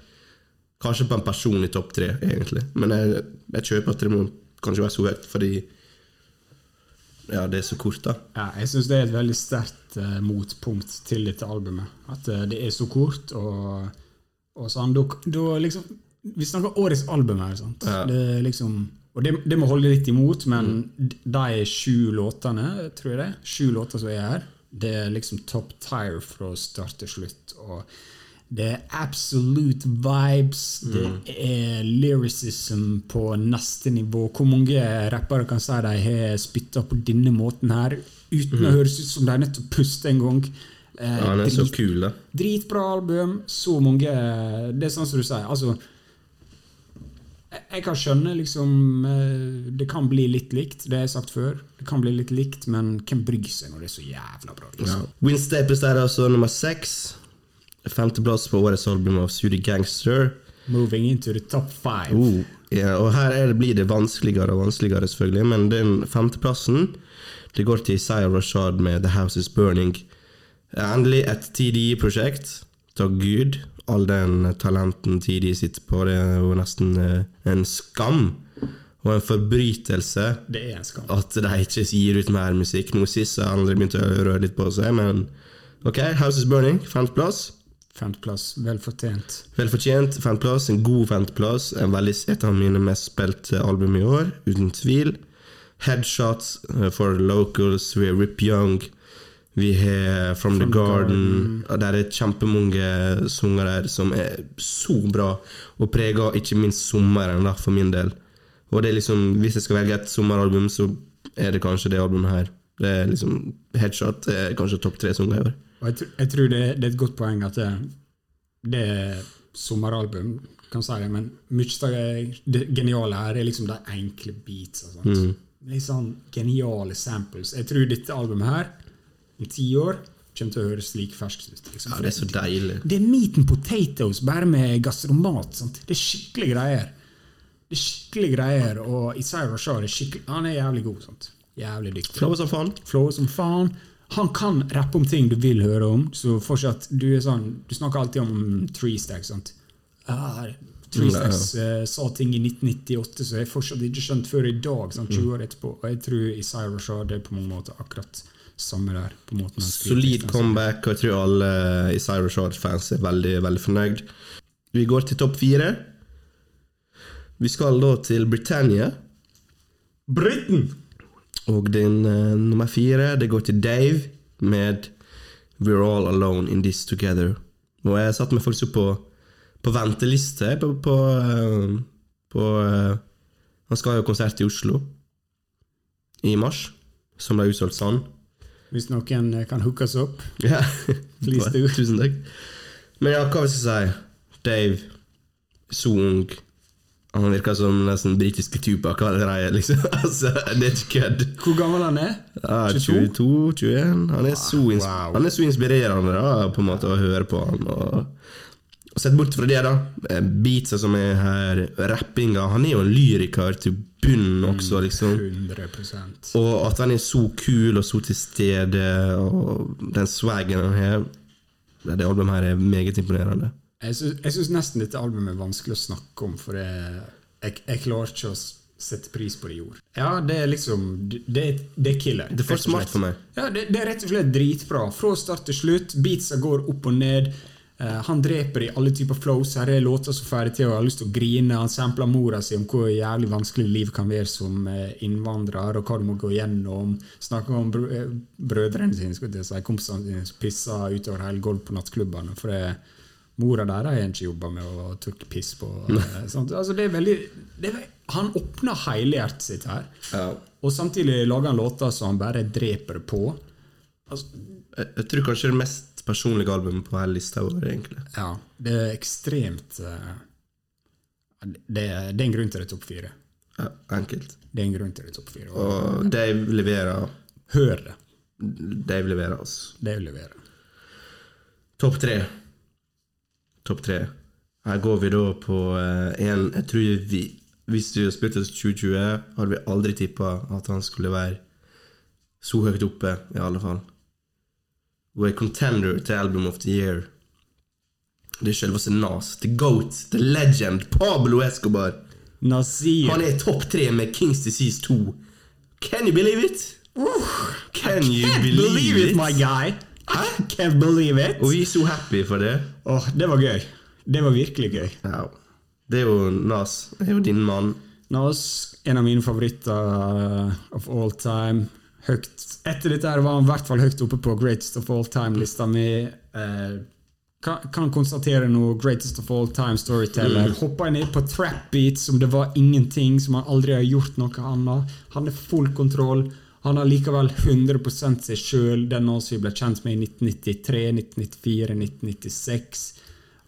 Kanskje på en personlig topp tre, egentlig. Men jeg, jeg kjøper at det må kanskje være så høyt, fordi ja, det er så kort, da. Ja, jeg syns det er et veldig sterkt uh, motpunkt til dette albumet. At uh, det er så kort, og, og sånn da, da liksom Vi snakker årets album her, sant? Ja. Det liksom og det, det må holde litt imot, men de sju låtene, tror jeg det, sju låter som er her, det er liksom top tire fra start til slutt. Og det er absolute vibes, det er lyricism på neste nivå. Hvor mange rappere kan si de har spytta på denne måten her, uten å høres ut som de er nødt til å puste en gang? Eh, Ja, han er så drit- kul, da. Dritbra album, så mange Det er sånn som du sier. Altså, jeg, kan skjønne liksom eh, Det kan bli litt likt, det har jeg sagt før. Det kan bli litt likt, men hvem bryr seg når det er så jævla bra? Liksom? Ja. Staples er altså nummer seks. Femteplass på årets album av Sudi Gangster. Moving into the top five. Oh, ja, og her er det, blir det vanskeligere og vanskeligere, selvfølgelig, men den femteplassen det går til Isaiah Rashad med The House Is Burning. Endelig et TDI-prosjekt. Takk Gud. All den talenten TDI sitter på, det er jo nesten eh, en skam og en forbrytelse Det er en skam. at de ikke gir ut mer musikk. Nå sist har andre begynt å røre litt på seg, men ok, House Is Burning, femteplass. Femteplass, vel fortjent. Velfortjent femteplass, en god femteplass. Et av mine mest spilte album i år, uten tvil. Headshots eh, for locals, vi har Rip Young, vi har From, the, the Garden. Garden. der er kjempemange sanger der som er så bra, og preger ikke minst sommeren, da, for min del. Og det er liksom, hvis jeg skal velge et sommeralbum, så er det kanskje det albumet her. Det er liksom Headshot er kanskje topp tre sanger i år. Og jeg, jeg tror det, det er et godt poeng at det, det er sommeralbum, kan si men mye av det, geniale her er liksom de enkle beats. Og sånt. Litt sånn geniale samples. Jeg tror dette albumet her, om ti år, kommer til å høres like ferskt ut. Liksom. Ja, det er så deilig. Det er meat and potatoes, bare med gastromat. Sant? Det er skikkelig greier. Det er skikkelig greier, og Isaiah Rashad er skikkelig Han er jævlig god. Sant? Jævlig dyktig. Flow som faen. Flow som faen. Han kan rappe om ting du vil høre om. Så fortsatt, Du er sånn, du snakker alltid om Three Stacks. sant? Ah, Three Mm. Stacks eh, sa ting i 1998 som jeg fortsatt ikke skjønt før i dag, sant, Mm. 20 år etterpå. Og jeg tror Isaiah Rashad er på mange måter akkurat samme der. på måten Solid comeback, og jeg tror alle Isaiah Rashad-fans er veldig veldig fornøyd. Vi går til topp fire. Vi skal da til Britannia. Britain! Og din uh, nummer fire det går til Dave med We're All Alone In This Together. Og jeg satte meg faktisk opp på, på venteliste på, på, eh, på uh, Han skal ha konsert i Oslo i mars, som ble utsolgt sånn. Hvis noen kan kan oss opp. Ja. Please do. Tusen takk. Men ja, hva vil jeg si? Dave, så ung. Han virker som nesten britiske Tupac allerede, liksom. altså, det er ikke kødd. Hvor gammel han er? Ja, 22? 22, 21 Han er så, Wow. han er så inspirerende da, på en måte å høre på han. Og, og Sett bort fra det, da. eh, Beatsa som er her, rappinga Han er jo en lyriker til bunnen også, liksom. 100 Og at han er så kul og så til stede, og den swaggen han har Det albumet her er meget imponerende. Jeg syns, nesten dette albumet er vanskelig å snakke om, for jeg, jeg, jeg klarer ikke å sette pris på det i ord. Ja, det er liksom Det, det er- er killer. Det er for smart for meg. Ja, det, det er rett og slett dritbra. Fra start til slutt. Beatsa går opp og ned. Uh, han dreper i alle typer flows. Her er låter som ferdig til, og jeg har lyst til å grine. Han sampler mora si om hvor jævlig vanskelig livet kan være som eh, innvandrer, og hva du må gå gjennom. Snakker om eh, brødrene sine, skulle jeg si, kompisene sine som pisser utover hele gulvet på nattklubbene. For det, mora der har ikke jobba med å tørke piss på. eh, sånt. Altså, det er veldig det er, Han åpner hele hjertet sitt her, Ja. og samtidig lager han låter som han bare dreper på. Altså, Jeg, jeg tror kanskje det mest personlige albumet på hele lista vår, egentlig. ja, det er ekstremt uh, det, det er en grunn til det er topp fire. Ja, enkelt. Det er en grunn til det er topp fire. Og Og Dave leverer. hør det. Dave leverer, altså. Dave leverer. Topp tre. Topp tre. Her går vi da på eh, en Jeg tror vi Hvis du spilte oss 2020, hadde vi aldri tippa at han skulle være så høyt oppe, i alle fall. Og er contender til Album of the Year. Det er selveste Nas. The Goat. The Legend. Pablo Escobar. Nasir. Han er topp tre med Kings Disease 2. Can you believe it? Can you believe, believe, it, it, my guy! I can't believe it! Og vi er så happy for det. Åh, det var gøy. Det var virkelig gøy. Ja. Det er jo Nas. Det er jo din mann. Nas, en av mine favoritter uh, of all time. Høyt. Etter dette var han i hvert fall høyt oppe på Greatest of all time-lista mi. Eh, kan, kan konstatere noe Greatest of all time storyteller. Mm. Hoppa ned på trap beat som det var ingenting, som han aldri har gjort noe annet. Han har full kontroll. Han har likevel 100 seg sjøl, den Nas vi ble kjent med i 1993, 1994, 1996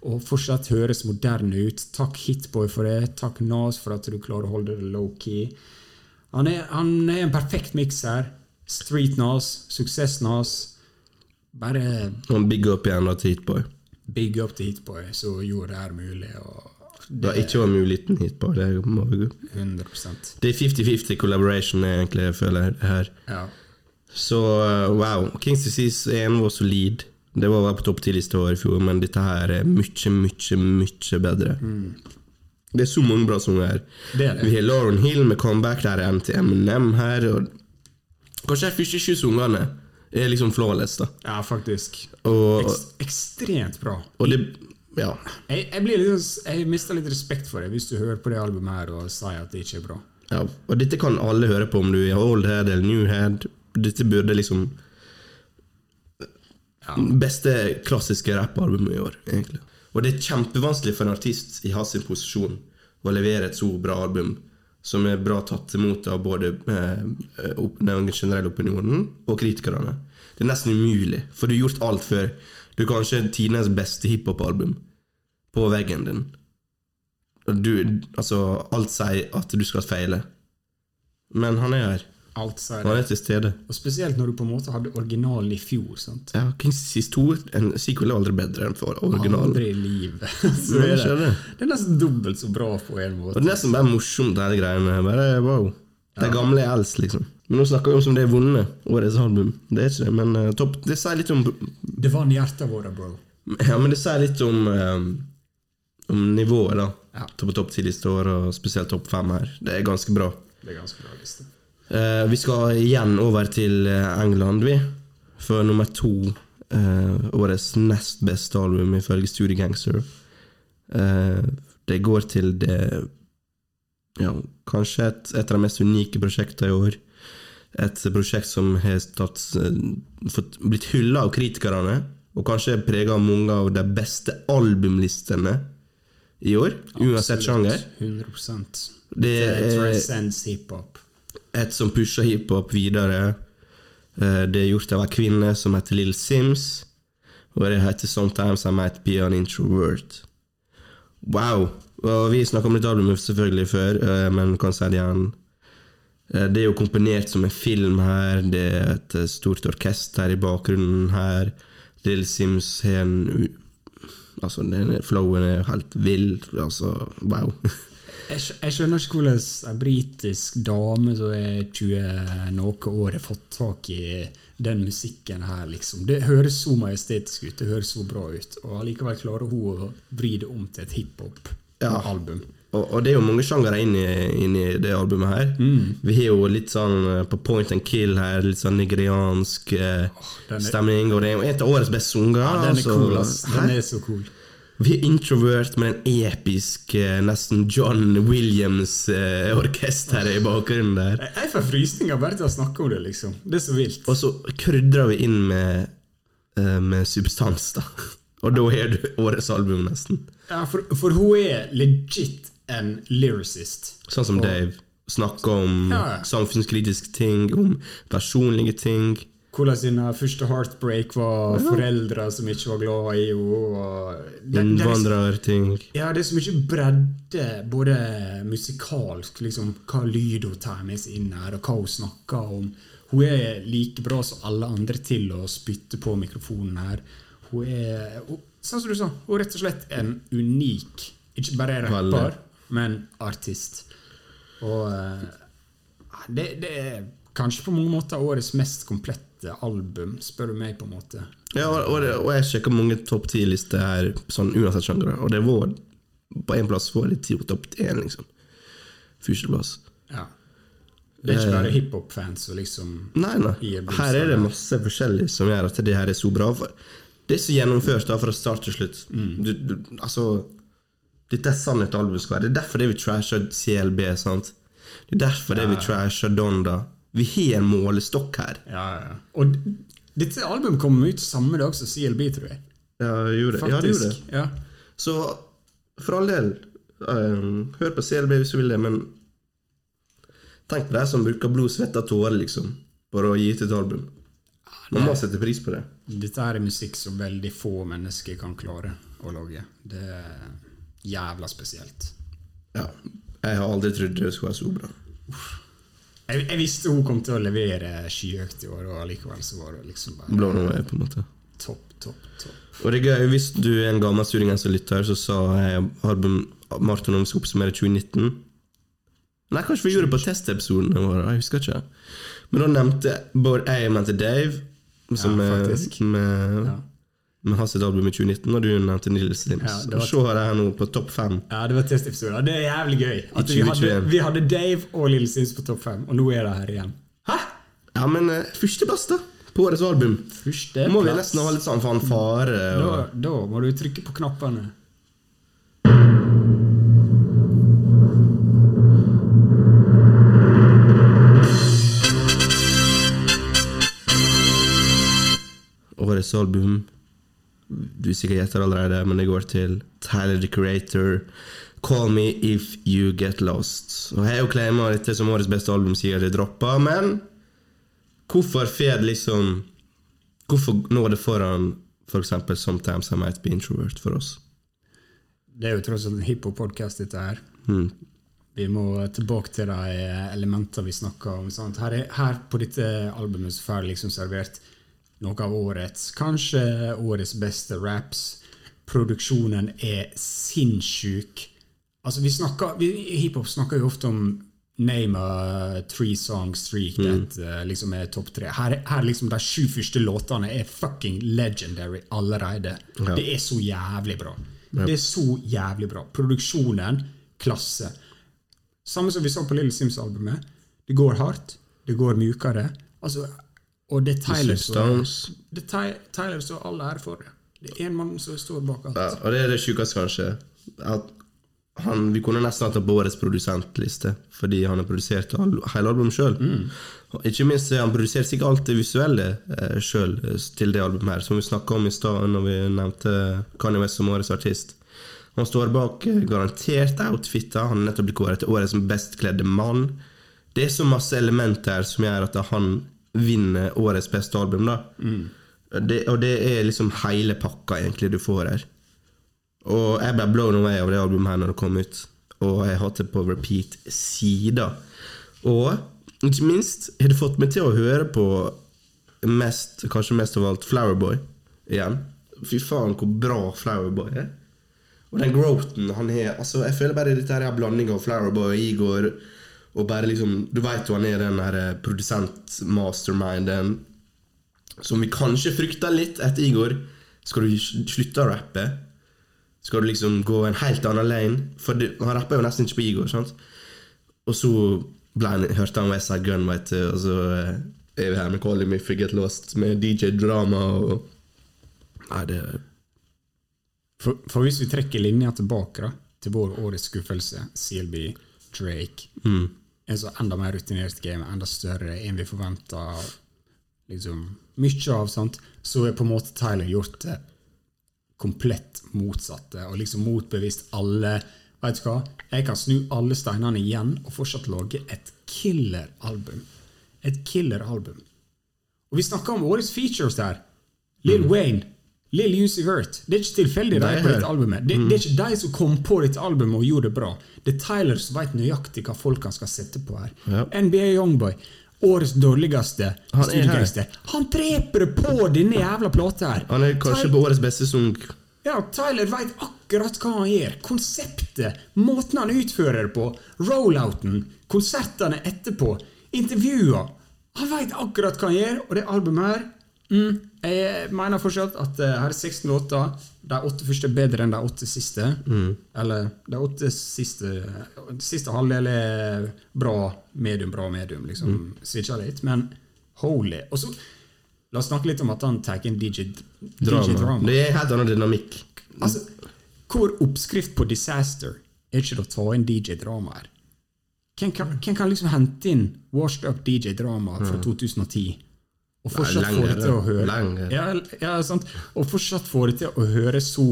og fortsatt høres moderne ut. Takk Hitboy for det. Takk Nas for at du klarer å holde det low-key. Han, han er en perfekt miks her. Street Nas, suksess-Nas. Bare Og big up igjen til Hitboy. big up til Hitboy, som gjorde det her mulig. Og Det ikke vært mulig uten Hitboy. Det må vi gå. 100 Det er 50-50 collaboration, egentlig, jeg føler jeg her. Ja. Så uh, wow. Kings Disease 1 var solid. Det var på topp 10-lista vår i fjor, men dette her er mye, mye, mye bedre. Det er så mange bra sanger her. Det det. Vi har Lauren Hill med comeback, der er NTMNM her. Og kanskje de første sju sangene er liksom flawless, da. ja, faktisk. Og, Ekst ekstremt bra. og det Ja. Jeg, jeg, blir litt, jeg mister litt respekt for det hvis du hører på det albumet her og sier at det ikke er bra. Ja, og dette kan alle høre på, om du er old head eller new head. Dette burde liksom Beste klassiske rappalbumet i år, egentlig. Og det er kjempevanskelig for en artist i hans posisjon å levere et så bra album som er bra tatt imot av både eh, den generelle opinionen og kritikerne. Det er nesten umulig, for du har gjort alt før. Du er kanskje tidenes beste hiphop-album på veggen din. Du, altså, alt sier at du skal feile. Men han er her. Alt sier Han det. er til stede. Og spesielt når du på en måte hadde originalen i fjor. sant? Ja, Kings Disease 2, en sequel er aldri bedre enn for originalen. Aldri i livet. Så er det, det er nesten dobbelt så bra på en Og måte. det er nesten bare morsomt, hele. Bare wow. Det gamle er eldst, liksom. Men nå snakker vi om som det er vunnet årets album. Det er ikke det, men uh, topp Det sier litt om Det vant hjertet vårt, bro. Ja, men det sier litt om eh, Om nivået, da. Ja. og topp ti-liste år, og spesielt topp fem her. Det er ganske bra. Det er ganske bra liste. Uh, vi skal igjen over til England, vi. For nummer to. uh, årets nest beste album, ifølge Studio Gangster. Uh, det går til det Ja, kanskje et, et av de mest unike prosjektene i år. Et prosjekt som har tatt, eh, fått, blitt hylla av kritikerne, og kanskje prega mange av de beste albumlistene i år, uansett sjanger. 100 Det er hiphop. et som pusher hiphop videre. Eh, Det er gjort av ei kvinne som heter Lill Sims, og det heter 'Sometimes I Might Be An Introvert'. Wow! Og vi snakka om dette albumet selvfølgelig før, eh, men kan si det igjen. Eh, Det er jo komponert som en film her, det er et eh, stort orkester i bakgrunnen her. Lill Sims har en Altså, den flowen er helt vill. Altså, wow. Jeg, skjønner ikke hvordan en britisk dame som er 20 noe år, har fått tak i den musikken her, liksom. Det høres så majestetisk ut, det høres så bra ut, og allikevel klarer hun å vri det om til et hiphop-album. Og, og det er jo mange sjangere inn, inn, i det albumet her. Mm. Vi har jo litt sånn eh, på point and kill her, litt sånn nigeriansk eh, er- stemning. Og det er jo et av årets beste sanger. Ja, den er altså. cool, ass. Den er så cool. Vi er introvert med en episk, eh, nesten John Williams-orkester i bakgrunnen der. Jeg, jeg får frysninger bare til å snakke om det, liksom. Det er så vilt. Og så krydrer vi inn med, eh, med substans, da. Og da har du årets album, nesten. Ja, for, for hun er legit en lyricist. Sånn som Og- Dave. Snakke om Ja, samfunnskritiske ting, om personlige ting. Hvordan sine første heartbreak var foreldre som ikke var glad i henne. liksom- Innvandrerting. Ja, det er så mye bredde, både musikalsk, liksom, hva lyd hun tar med seg inn her, og hva hun snakker om. Hun er like bra som alle andre til å spytte på mikrofonen her. Hun er hun, Sånn som du sa, hun er rett og slett en unik Ikke bare rapper. Men artist. Og uh, det, det er kanskje på mange måter årets mest komplette album, spør du meg, på en måte. Ja, og, og, og jeg sjekka mange topp ti-lister her, sånn uansett sjanger, og det var på en plass var det ti topp én, liksom. Førsteplass. Ja. Det er ikke bare hiphop-fans som liksom Nei, nei. Her er det masse forskjellig som gjør at det her er så bra. For det er så gjennomført da, fra start til slutt. Mm. Du, du, altså Dette er sånn et album skal være. Det er derfor det vi trasher CLB. sant? Det er derfor det vi trasher Donda. Vi har en målestokk her. Ja, ja. Og dette albumet kom ut samme dag som CLB, tror jeg. Ja, gjorde det. Ja, det gjorde det. Ja. Så for all del, um, hør på CLB hvis du vil det, men tenk på de som bruker blod, svette og tårer liksom, for å gi ut et album. Man må sette pris på det. Dette er musikk som veldig få mennesker kan klare å lage. Det er jævla spesielt. Ja. Jeg har aldri trodd det skulle være så bra. Jeg, jeg visste hun kom til å levere skyhøyt i år, og allikevel så var det liksom bare Blå away, på en måte. topp, topp, topp. Og det er gøy, Hvis du er en gammel Sturingenser-lytter, så sa jeg Martin om skal oppsummere 2019. Nei, kanskje vi gjorde det på testepisodene våre. Jeg husker ikke. Men da nevnte både jeg mente Dave, som Ja, faktisk. med, Ja. Med hans album i 2019, og du nevnte Nils Sims. Ja, Og jeg her nå på topp fem. Ja, det var testepisoder. Det er jævlig gøy. At vi, hadde, vi hadde Dave og Lille Sims på topp fem, og nå er det her igjen. Hæ? Ja, men uh, førsteplass, da? På årets album. Første Må vi nesten ha litt sånn fanfare. Da, da må du trykke på knappene. årets album Du sikkert gjetter allerede, men det går til Tyler the Creator. Call Me If You Get Lost. Og Jeg har jo claima dette som årets beste album siden det droppa, men hvorfor får liksom Hvorfor når det foran f.eks. For Sometimes I Might Be Introvert for oss? Det er jo tross alt en hiphop-podkast, dette her. Mm. Vi må tilbake til de elementene vi snakka om. Her, er, her på dette albumet så får jeg liksom servert noe av årets, kanskje årets beste raps. Produksjonen er sinnssyk. Altså, vi snakker, hiphop snakker jo ofte om name a three song streak that uh, liksom er topp tre. Her, her liksom de sju første låtene er fucking legendary allerede. Ja. Det er så jævlig bra. Det er så jævlig bra. Produksjonen, klasse. Samme som vi sa på Little Sims-albumet. Det går hardt, det går mjukere. Altså, og det er Tyler som som all ære for det. Det er én mann som står bak alt. Ja, og det er det sjukeste, kanskje. At han, vi kunne nesten hatt på årets produsentliste, fordi han har produsert hele albumet sjøl. Ikke minst han produserte sikkert alt det visuelle eh, sjøl til det albumet her, som vi snakka om i stad når vi nevnte Kanye West som årets artist. Han står bak eh, garantert outfitter. Han er nettopp blitt kåret til årets best kledde mann. Det er så masse elementer som gjør at han vinner årets beste album. da det, Og det er liksom hele pakka egentlig du får her. Og jeg ble blown away av det albumet her når det kom ut. Og jeg har hatt det på repeat sida. Og ikke minst har det fått meg til å høre på mest, kanskje mest av alt Flowerboy igjen. Fy faen, hvor bra Flowerboy er. Og den growthen han har altså Jeg føler bare dette her er en blanding av Flowerboy og Igor. Og bare liksom Du vet jo han er den her produsent-masterminden som vi kanskje frykta litt etter Igor. Skal du slutte å rappe? Skal du liksom gå en helt annen lane? For det, han rappa jo nesten ikke på Igor. sant? Og så han, hørte han Westside Gun, veit du, og så eh, er vi her med Calling Me Frigget Lost med DJ Drama og Nei, det For, for hvis vi trekker linja tilbake da, til vår årets skuffelse, CLB, Drake En så enda mer rutinert game, enda større, enn vi forventa liksom, mye av, sant? så er på en måte Tyler gjort det komplett motsatte, og liksom motbevist alle Vet du hva? Jeg kan snu alle steinene igjen og fortsatt lage et killer-album. Et killer-album. Og vi snakker om årets features der. Lill Wayne, Lill Uzi Vert. Det er ikke tilfeldig de er på dette albumet. Det, det er ikke de som kom på dette albumet og gjorde det bra. Det er Tyler som vet nøyaktig hva folk han skal sette på her. Ja. NBA Youngboy. Årets dårligste Han Han dreper det på denne jævla plata her! Han er kanskje på årets beste sang. Ja, Tyler veit akkurat hva han gjør. Konseptet, måten han utfører det på, rollouten, konsertene etterpå, intervjuer. Han veit akkurat hva han gjør, og det albumet her mm, Jeg mener fortsatt at eh, her er 16 låter. De åtte første er bedre enn de åtte siste. Eller de åtte siste Siste halvdel er bra, medium, bra, medium. Liksom switcha litt. Men holy Og så La oss snakke litt om at han tar inn DJ, DJ Drama. Det er helt annen dynamikk. Altså, hvor oppskrift på disaster er ikke det å ta inn DJ Drama her? Hvem kan, kan liksom hente inn washed up DJ Drama fra 2010? Og fortsatt få lenger, det til å høre ja, ja, sant? Og fortsatt få det til å høre så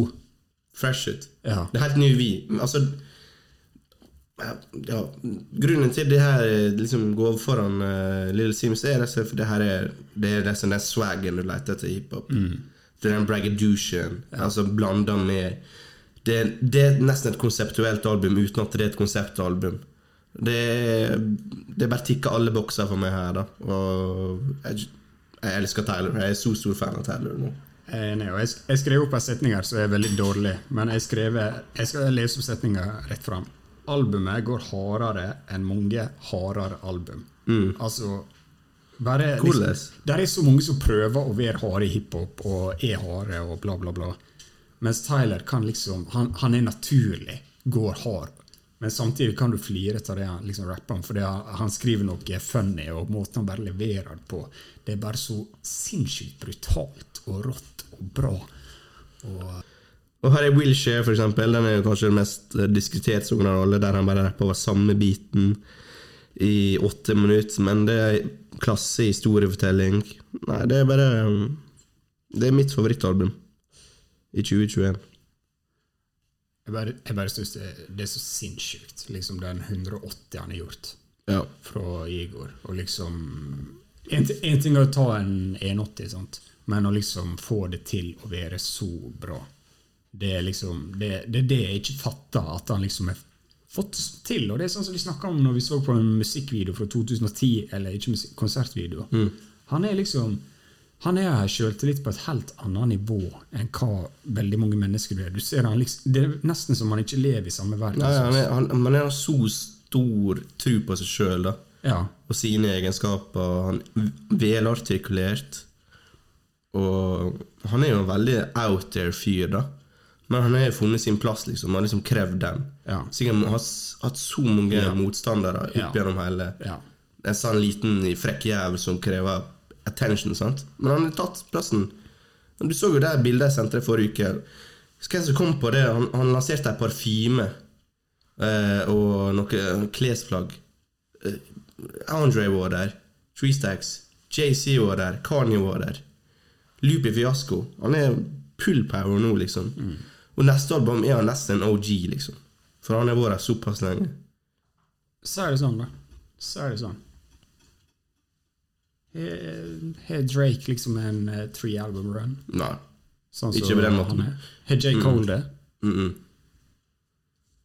Fresh ut. Ja. Det er helt ny vi. Altså ja, Grunnen til det her liksom går foran uh, Little Sims, er for det her er Det er nesten den swaggen du leter etter i hiphop. Det er den braggadouchen. Altså blanda med det, det er nesten et konseptuelt album uten at det er et konseptalbum. Det, det bare tikker alle bokser for meg her, da. Og jeg, jeg elsker Tyler. Jeg er så stor fan av Tyler nå. Jeg jeg, jeg skrev opp en setning her som er veldig dårlig, men jeg, skrev, jeg skal lese opp setninga rett fram. Albumet går hardere enn mange hardere album. Altså bare liksom, Der er så mange som prøver å være harde i hiphop og er harde og bla, bla, bla. Mens Tyler kan liksom Han, han er naturlig, går hard. Men samtidig kan du flire av det han liksom rapper om, fordi han, han skriver noe funny, og måten han bare leverer det på, det er bare så sinnssykt brutalt og rått og bra. Og Og her er Wilshere, for eksempel. Den er kanskje den mest eh, sangen av alle, der han bare rapper over samme biten i åtte minutter. Men det er klasse historiefortelling. Nei, det er bare um, Det er mitt favorittalbum i 2021. jeg bare, jeg bare synes det, det er så sinnssykt, liksom den 180 han har gjort Ja. fra Igor. Og liksom En, ting er å ta en 180, sant? men å liksom få det til å være så bra Det er liksom Det, det er det jeg ikke fatter at han liksom har fått til. Og det er sånn som vi snakka om når vi så på en musikkvideo fra 2010, eller ikke musikk, konsertvideo. Han er liksom han er sjøltillit på et helt annet nivå enn hva veldig mange mennesker er. Du ser han liksom, Det er nesten som han ikke lever i samme verden. Nei, han, er, han, han har så stor tro på seg sjøl Ja. og sine egenskaper. Han er velartikulert. Og han er jo en veldig out there-fyr, da. Men han har funnet sin plass, liksom. Han har liksom krevd den. Ja. Sikkert har hatt så mange Ja. motstandere opp Ja. gjennom hele. En sånn liten frekk jævel som krever attention, sant? Men han har tatt plassen. Du så jo det bildet jeg sendte deg forrige uke. Hvem som kom på det? Han, han lanserte en parfyme eh, og noe klesplagg. Eh, Andre var der. Treestacks. JC var der. Kanye var der. Loopy Fiasco. Han er pull power nå, liksom. Og neste album er han nesten en OG, liksom. For han har vært her såpass lenge. Så er det sånn, da. Så er det sånn. Har har Drake liksom en uh, three album run? Nei. Sånn Ikke på den måten. Har J. Cole det? Mm -mm.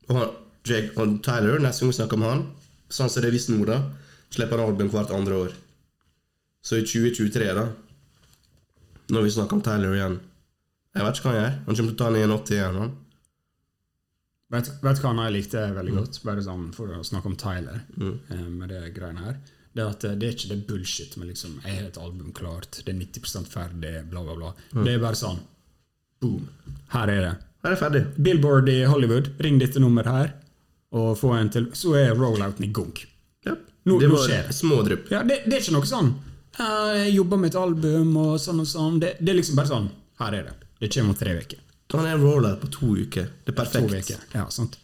Og, han, Jake, og Tyler, neste gang vi snakker om han, sånn som det er visst nå, da, slipper han album hvert andre år. Så i 2023, da, når vi snakker om Tyler igjen Jeg vet ikke hva han gjør. Han kommer til å ta en 1,80 igjen. han. Vet, du hva jeg likte veldig godt, bare sånn for å snakke om Tyler Mm. eh, med det greiene her? Det er at eh, det er ikke det bullshit med liksom Jeg har et album klart, det er 90 ferdig, bla, bla, bla. Mm. Det er bare sånn Boom. Her er det. Her er ferdig. Billboard i Hollywood, ring dette nummeret her, og få en til Så er rollouten i gang. Ja. Nå- det var skjer små drypp. Ja, det, det er ikke noe sånn «Ja, Jeg jobber med et album og sånn og sånn. Det, det er liksom bare sånn Her er det. Det kommer om tre uker. Han er en roller på to uker. Det er To perfekt. uker. Ja, sant.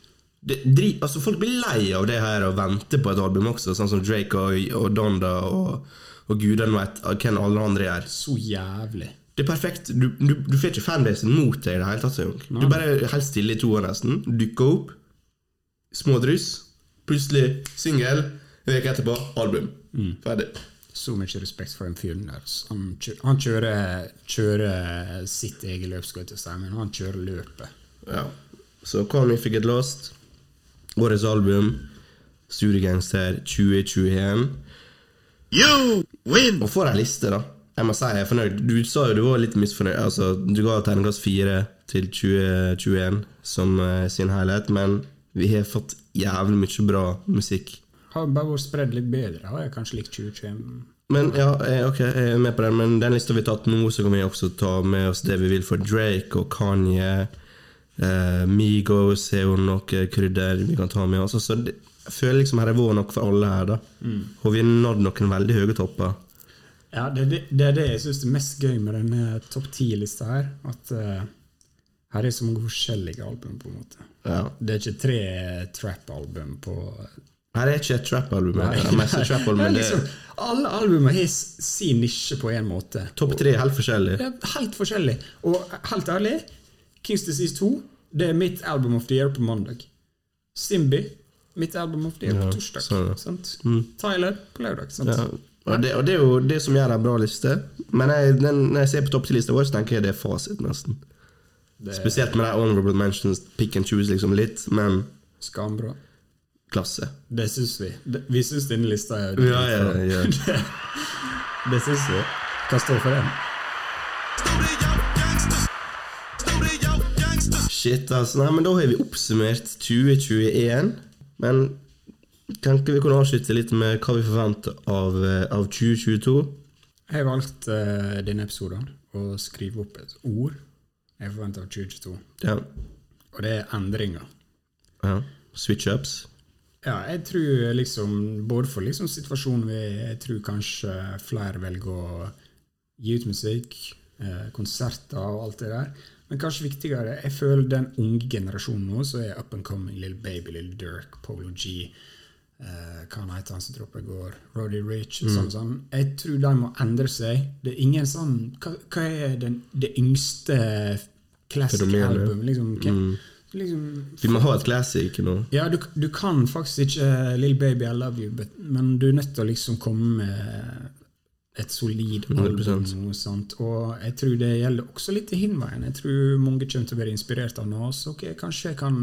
Det, altså Folk blir lei av det her å vente på et album også, sånn som Drake og, og Donda og, og gudene vet hvem alle andre er. Så jævlig. Det er perfekt. Du, du, du får ikke fanbasen mot deg i det hele tatt. engang. Du bare er helt stille i to år nesten. Dukker opp. Smådryss. Plutselig singel. Uke etterpå album. Ferdig. Så mye respekt for den fyren der. Han, kjø han kjører, kjører sitt eget løp, skal jeg til å si, men han kjører løpet. Ja. Så Me If You Get Lost. Årets album. Studiegangster 2021. You win! Og for ei liste, da. Jeg må si jeg er fornøyd. Du sa jo du var litt misfornøyd. Altså, du ga terningkast fire til 2021 som uh, sin helhet, men vi har fått jævlig mye bra musikk. Har bare vært spredd litt bedre, har jeg kanskje likt 2021. Men ja, eh, ok, jeg er med på den, men den lista vi har tatt nå, så kan vi også ta med oss det vi vil for Drake og Kanye. Eh, Migos er jo noe krydder vi kan ta med oss. Så det, jeg føler liksom her er vår nok for alle her, da. Og vi har nådd noen veldig høye topper. Ja, det, det, det er det jeg syns er mest gøy med denne topp ti-lista her. At uh, her er så mange forskjellige album, på en måte. Ja. Det er ikke tre trap-album på Er ikke et trap-album. Nei. Det er trap-album, Det er men det liksom, alle albumene har sin nisje på en måte. topp tre helt forskjellig. Er helt forskjellig. Og helt ærlig, Kings Disease 2 det er mitt album of the year på mandag. Simbi mitt album of the year Ja, på torsdag. sånn, ja. sant? Tyler på lørdag. Ja. Og det, og det er jo det som gjør en bra liste. Men jeg, den, når jeg ser på topp ti-lista vår, så tenker jeg det er fasit, nesten. Det Spesielt med de honorable mentions, pick and choose liksom litt, men skambra. Klasse. Det syns vi. Vi syns denne lista er Ja, ja, ja. Det syns vi. Hva står for den? Shit, altså. Nei, men da har vi oppsummert 2021. Men tenker vi kunne avslutte litt med hva vi forventer av, eh, av 2022. Jeg har valgt uh, denne episoden å skrive opp et ord jeg forventer av 2022. Ja. Og det er endringer. ja. Switch-ups. Ja, jeg tror liksom Både for liksom situasjonen vi Jeg tror kanskje flere velger å gi ut musikk, eh, konserter og alt det der. Men kanskje viktigere, jeg føler den unge generasjonen nå, så er up and coming Little Baby, Little Dirk, Polo G eh, Hva heter han som droppa i går? Roddy Rich. Sånn, sånn. Jeg tror de må endre seg. Det er ingen sånn Hva, hva er den, det yngste classic albumet? album? Liksom, hva- liksom Vi må ha et classic nå. ja, du, du kan faktisk ikke uh, Little Baby, I Love You, but, men du er nødt til å liksom komme med et solid album. 100%. sånt. Og jeg tror det gjelder også litt i hinveien. Jeg tror mange kommer til å være inspirert av Nas. Ok, kanskje jeg kan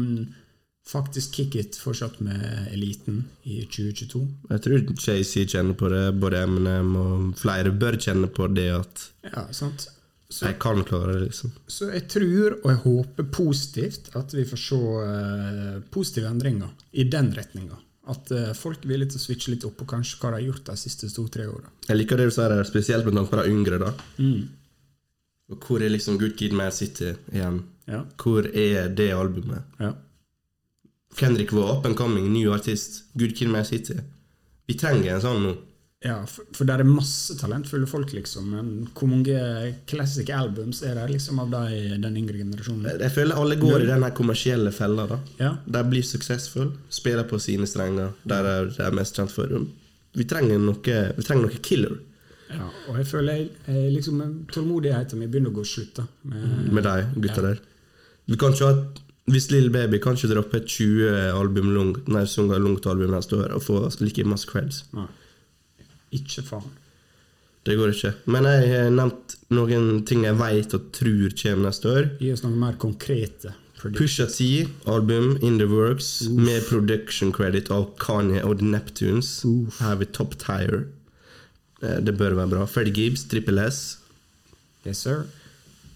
faktisk kick it fortsatt med eliten i 2022. Jeg tror JC kjenner på det, både Eminem og flere bør kjenne på det at Ja, sant? Så, jeg kan klare det, liksom. så jeg tror, og jeg håper positivt, at vi får se uh, positive endringer i den retninga. At uh, folk er villige til å switche litt opp på kanskje hva de har gjort de siste to-tre åra. Jeg liker det du sier, spesielt med tanke på de yngre. da Og Hvor er liksom Good Kid Man City igjen? Ja. Hvor er det albumet? Ja. Kendrick var up and coming, ny artist. Good Kid Man City. Vi trenger en sånn nå. Ja, for, for det er masse talentfulle folk, liksom. Men hvor mange classic albums er det liksom av de, den yngre generasjonen? Jeg føler alle går i den kommersielle fella. da Ja. De blir suksessfulle, spiller på sine strenger, der er de er mest kjent for. Vi trenger noe, vi trenger noe killer ja. Og jeg føler jeg, jeg liksom tålmodigheten min begynner å gå slutt. da med, med de gutta der. Vi kan ikke ha Hvis Little Baby kan ikke droppe et 20 album langt, nei, sanger langt album neste år og få like masse creds. Nei. Ikke faen. Det går ikke. Men jeg har nevnt noen ting jeg vet og tror kommer neste år. Gi oss noe mer konkrete. Pusha T, album In The Works, med production credit av Kanye og The Neptunes. Her har vi Top Tire. Eh, Det bør være bra. Freddie Gibbs, Triple S. Yes, sir.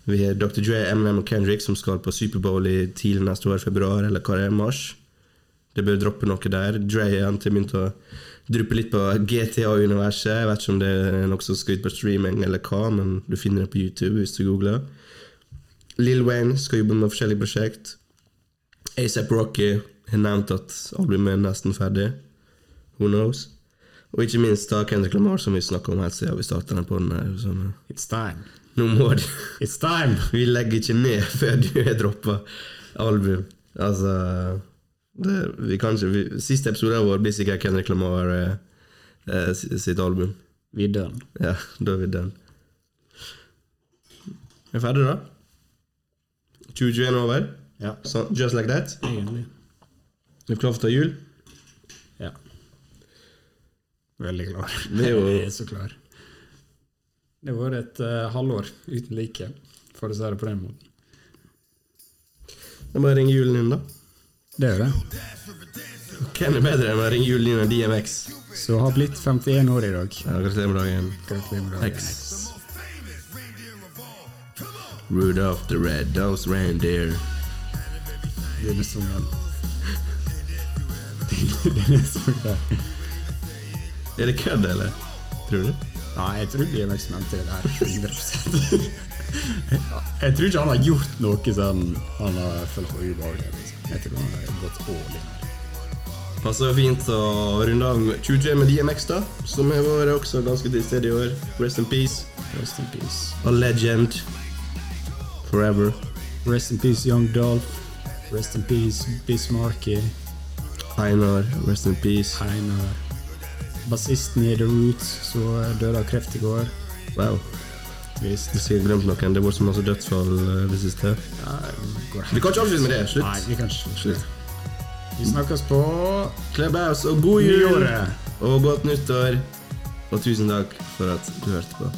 Vi har Dr. Dre, Eminem og Kendrick som skal på Superbowl i tidlig neste år, februar, eller hva det er, mars. Det bør droppe noe der. Dre har begynt å druppe litt på GTA-universet. Jeg vet ikke om det er noe som skal ut på streaming eller hva, men du finner det på YouTube hvis du googler. Lill Wayne skal jobbe med forskjellige prosjekt. ASAP Rocky har nevnt at albumet er nesten ferdig. Who knows? Og ikke minst da Kendrick Lamar, som vi snakka om helt siden vi starta den poden her. Sånn, It's time. nå må du It's time! vi legger ikke ned før du har droppa album. Altså det, vi kan ikke, vi, Siste episode vår blir sikkert Kendrick Lamar eh, eh, sitt album. Vi er done. Ja, da er vi den. Er vi ferdige, da? 2021 over? Ja, So, just like that? egentlig. Er du klar for å ta jul? Ja. Veldig klar. Vi er jo- er så klar. Det har vært et uh, halvår uten like, for å si det på den måten. Da må jeg ringe julen inn, da. Det er det. Hvem er bedre enn å ringe julen inn DMX? Så har blitt 51 år i dag. Ja, Gratulerer med dagen. Gratulerer med dagen. X. Rudolph the red-nosed reindeer. Denne sangen. Denne sangen. Er det kødd, eller? Tror du? Nei, jeg tror DMX mente det der 100 Jeg tror ikke han har gjort noe som han har følt på ubehagelig. Jeg tror han har gått all in. Passer fint å runde av med 20 med DMX, da. Som har vært også ganske til stede i år. Rest in peace. Rest in peace. A legend. Forever. Rest in peace, Young Dolph. Rest in peace, Bismarcky. Einar, rest in peace. Einar. Bassisten i The Roots som døde av kreft i går. Wow. Hvis du sier glemt noen, det har vært så masse dødsfall eh, det siste. Ja, Vi kan ikke avslutte med det. Slutt. Nei, vi kan ikke. Slutt. Vi snakkes på Klebaus og god jul! Og godt nyttår. Og tusen takk for at du hørte på.